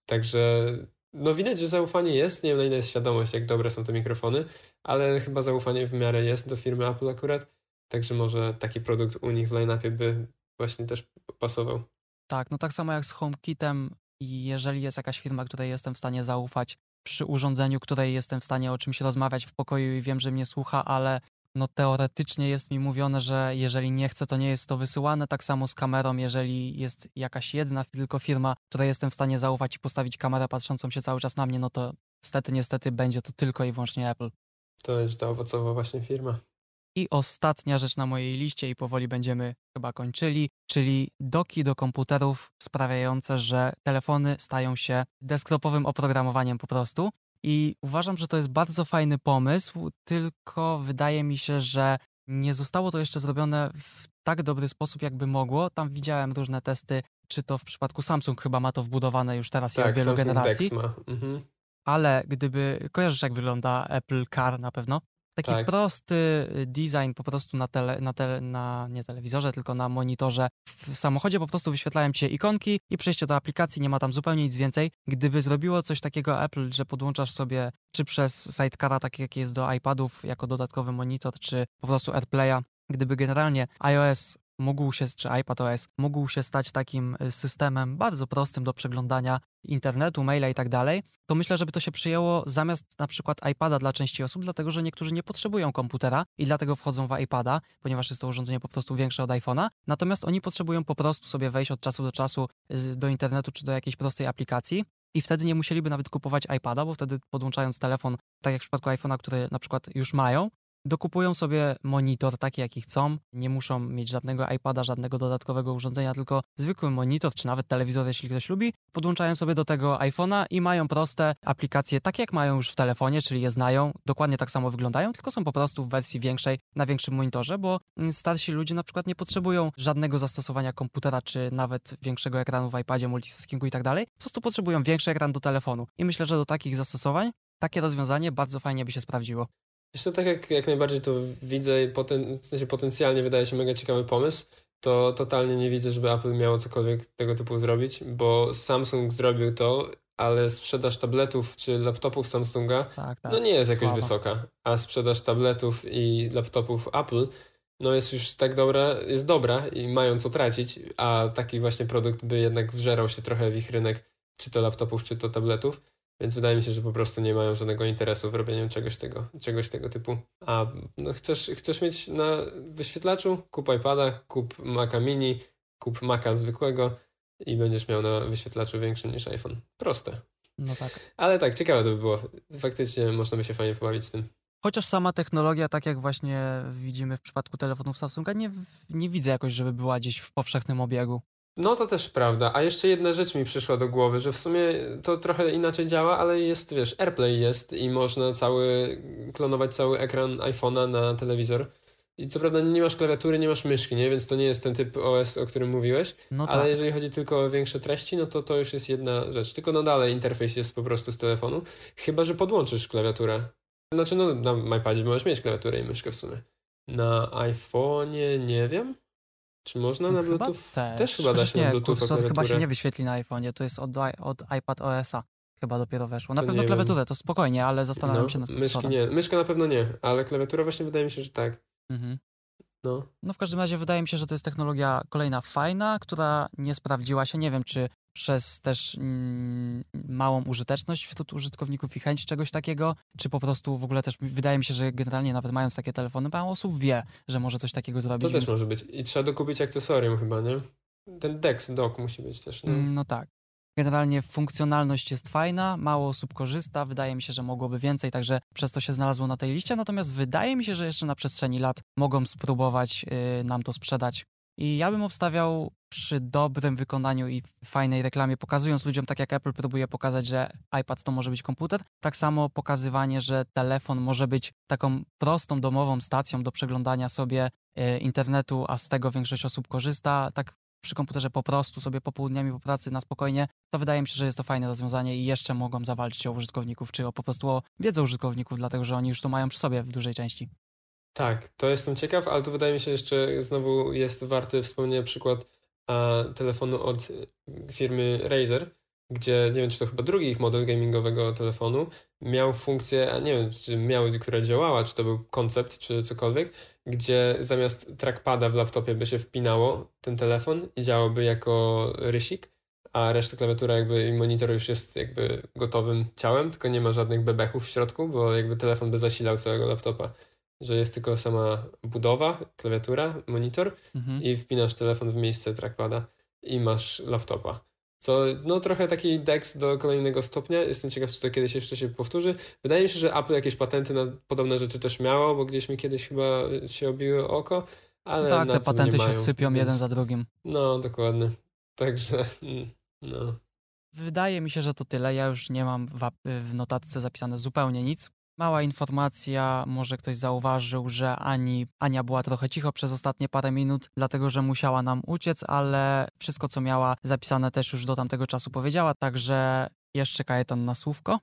Także no widać, że zaufanie jest. Nie wiem, na ile jest świadomość, jak dobre są te mikrofony, ale chyba zaufanie w miarę jest do firmy Apple akurat. Także może taki produkt u nich w line-upie by właśnie też pasował. Tak, no tak samo jak z HomeKitem i jeżeli jest jakaś firma, której jestem w stanie zaufać przy urządzeniu, której jestem w stanie o czymś rozmawiać w pokoju i wiem, że mnie słucha, ale no teoretycznie jest mi mówione, że jeżeli nie chcę, to nie jest to wysyłane. Tak samo z kamerą, jeżeli jest jakaś jedna tylko firma, której jestem w stanie zaufać i postawić kamerę patrzącą się cały czas na mnie, no to niestety, niestety będzie to tylko i wyłącznie Apple. To będzie ta owocowa właśnie firma. I ostatnia rzecz na mojej liście, i powoli będziemy chyba kończyli, czyli doki do komputerów sprawiające, że telefony stają się desktopowym oprogramowaniem po prostu. I uważam, że to jest bardzo fajny pomysł, tylko wydaje mi się, że nie zostało to jeszcze zrobione w tak dobry sposób, jakby mogło. Tam widziałem różne testy, czy to w przypadku Samsung chyba ma to wbudowane już teraz Tak, wielu Samsung generacji. Mhm. Ale gdyby, kojarzysz jak wygląda Apple Car na pewno? Taki Tak. prosty y, design po prostu na, tele, na, tele, na nie telewizorze, tylko na monitorze. W samochodzie po prostu wyświetlają ci się ikonki i przejście do aplikacji, nie ma tam zupełnie nic więcej. Gdyby zrobiło coś takiego Apple, że podłączasz sobie czy przez Sidecara, tak jak jest do iPadów, jako dodatkowy monitor, czy po prostu AirPlaya, gdyby generalnie iOS mógł się, czy iPadOS mógł się stać takim y, systemem bardzo prostym do przeglądania internetu, maila i tak dalej, to myślę, żeby to się przyjęło zamiast na przykład iPada dla części osób, dlatego że niektórzy nie potrzebują komputera i dlatego wchodzą w iPada, ponieważ jest to urządzenie po prostu większe od iPhone'a, natomiast oni potrzebują po prostu sobie wejść od czasu do czasu z- do internetu czy do jakiejś prostej aplikacji i wtedy nie musieliby nawet kupować iPada, bo wtedy podłączając telefon, tak jak w przypadku iPhone'a, który na przykład już mają, dokupują sobie monitor taki, jaki chcą. Nie muszą mieć żadnego iPada, żadnego dodatkowego urządzenia, tylko zwykły monitor, czy nawet telewizor, jeśli ktoś lubi. Podłączają sobie do tego iPhone'a i mają proste aplikacje, takie jak mają już w telefonie, czyli je znają, dokładnie tak samo wyglądają, tylko są po prostu w wersji większej, na większym monitorze, bo starsi ludzie na przykład nie potrzebują żadnego zastosowania komputera, czy nawet większego ekranu w iPadzie, multitaskingu i tak dalej. Po prostu potrzebują większy ekran do telefonu. I myślę, że do takich zastosowań takie rozwiązanie bardzo fajnie by się sprawdziło. Jeszcze tak jak, jak najbardziej to widzę, poten, w sensie potencjalnie wydaje się mega ciekawy pomysł, to totalnie nie widzę, żeby Apple miało cokolwiek tego typu zrobić, bo Samsung zrobił to, ale sprzedaż tabletów czy laptopów Samsunga Tak, tak. no nie jest jakoś Słaba. wysoka, a sprzedaż tabletów i laptopów Apple no jest już tak dobra, jest dobra i mają co tracić, a taki właśnie produkt by jednak wżerał się trochę w ich rynek, czy to laptopów, czy to tabletów, więc wydaje mi się, że po prostu nie mają żadnego interesu w robieniu czegoś tego, czegoś tego typu. A no chcesz, chcesz mieć na wyświetlaczu? Kup iPada, kup Maca Mini, kup Maca zwykłego i będziesz miał na wyświetlaczu większym niż iPhone. Proste. No tak. Ale tak, ciekawe to by było. Faktycznie można by się fajnie pobawić z tym. Chociaż sama technologia, tak jak właśnie widzimy w przypadku telefonów Samsunga, nie, nie widzę jakoś, żeby była gdzieś w powszechnym obiegu. No to też prawda. A jeszcze jedna rzecz mi przyszła do głowy, że w sumie to trochę inaczej działa, ale jest, wiesz, AirPlay jest i można cały, klonować cały ekran iPhone'a na telewizor. I co prawda nie masz klawiatury, nie masz myszki, nie? Więc to nie jest ten typ OS, o którym mówiłeś. No ale tak. jeżeli chodzi tylko o większe treści, no to to już jest jedna rzecz. Tylko no dalej interfejs jest po prostu z telefonu. Chyba, że podłączysz klawiaturę. Znaczy, no na iPadzie możesz mieć klawiaturę i myszkę w sumie. Na iPhone'ie nie wiem. Czy można na Chyba Bluetooth? też. też chyba da się na nie, Bluetooth kursor chyba się nie wyświetli na iPhone'ie, to jest od, od iPad OS-a. Chyba dopiero weszło. Na To pewno klawiaturę, to spokojnie, ale zastanawiam się nad No, myszki nie. Myszka na pewno nie, ale klawiatura właśnie wydaje mi się, że tak. Mhm. No. No w każdym razie wydaje mi się, że to jest technologia kolejna fajna, która nie sprawdziła się. Nie wiem, czy przez też mm, małą użyteczność wśród użytkowników i chęć czegoś takiego, czy po prostu w ogóle też wydaje mi się, że generalnie nawet mając takie telefony, mało osób wie, że może coś takiego zrobić. To też więc, może być. I trzeba dokupić akcesorium chyba, nie? Ten Dex dock musi być też, no. no tak. Generalnie funkcjonalność jest fajna, mało osób korzysta, wydaje mi się, że mogłoby więcej, także przez to się znalazło na tej liście, natomiast wydaje mi się, że jeszcze na przestrzeni lat mogą spróbować y, nam to sprzedać. I ja bym obstawiał przy dobrym wykonaniu i fajnej reklamie, pokazując ludziom, tak jak Apple próbuje pokazać, że iPad to może być komputer, tak samo pokazywanie, że telefon może być taką prostą domową stacją do przeglądania sobie y, internetu, a z tego większość osób korzysta, tak przy komputerze po prostu sobie popołudniami po pracy na spokojnie, to wydaje mi się, że jest to fajne rozwiązanie i jeszcze mogą zawalczyć o użytkowników, czy o po prostu o wiedzę użytkowników, dlatego że oni już to mają przy sobie w dużej części. Tak, to jestem ciekaw, ale tu wydaje mi się jeszcze znowu jest warty wspomnienia przykład a, telefonu od firmy Razer, gdzie nie wiem, czy to chyba drugi ich model gamingowego telefonu miał funkcję, a nie wiem, czy miał, która działała, czy to był koncept, czy cokolwiek, gdzie zamiast trackpada w laptopie by się wpinało ten telefon i działałby jako rysik, a reszta klawiatura jakby i monitor już jest jakby gotowym ciałem, tylko nie ma żadnych bebechów w środku, bo jakby telefon by zasilał całego laptopa. Że jest tylko sama budowa, klawiatura, monitor mhm. i wpinasz telefon w miejsce trackpada i masz laptopa. Co, no trochę taki DEX do kolejnego stopnia. Jestem ciekaw, czy to kiedyś jeszcze się powtórzy. Wydaje mi się, że Apple jakieś patenty na podobne rzeczy też miało, bo gdzieś mi kiedyś chyba się obiły oko, ale Tak, te patenty się sypią więc... jeden za drugim. No, dokładnie. Także, mm, no. Wydaje mi się, że to tyle. Ja już nie mam w, w notatce zapisane zupełnie nic. Mała informacja, może ktoś zauważył, że Ani, Ania była trochę cicho przez ostatnie parę minut, dlatego że musiała nam uciec, ale wszystko, co miała zapisane, też już do tamtego czasu powiedziała, także jeszcze Kajetan na słówko.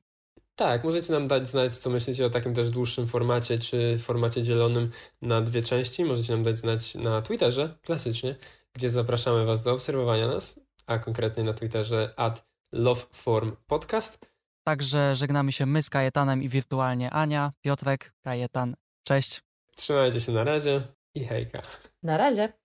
Tak, możecie nam dać znać, co myślicie o takim też dłuższym formacie, czy formacie dzielonym na dwie części. Możecie nam dać znać na Twitterze, klasycznie, gdzie zapraszamy Was do obserwowania nas, a konkretnie na Twitterze at loveformpodcast. Także żegnamy się my z Kajetanem i wirtualnie Ania, Piotrek, Kajetan. Cześć. Trzymajcie się na razie i hejka. Na razie.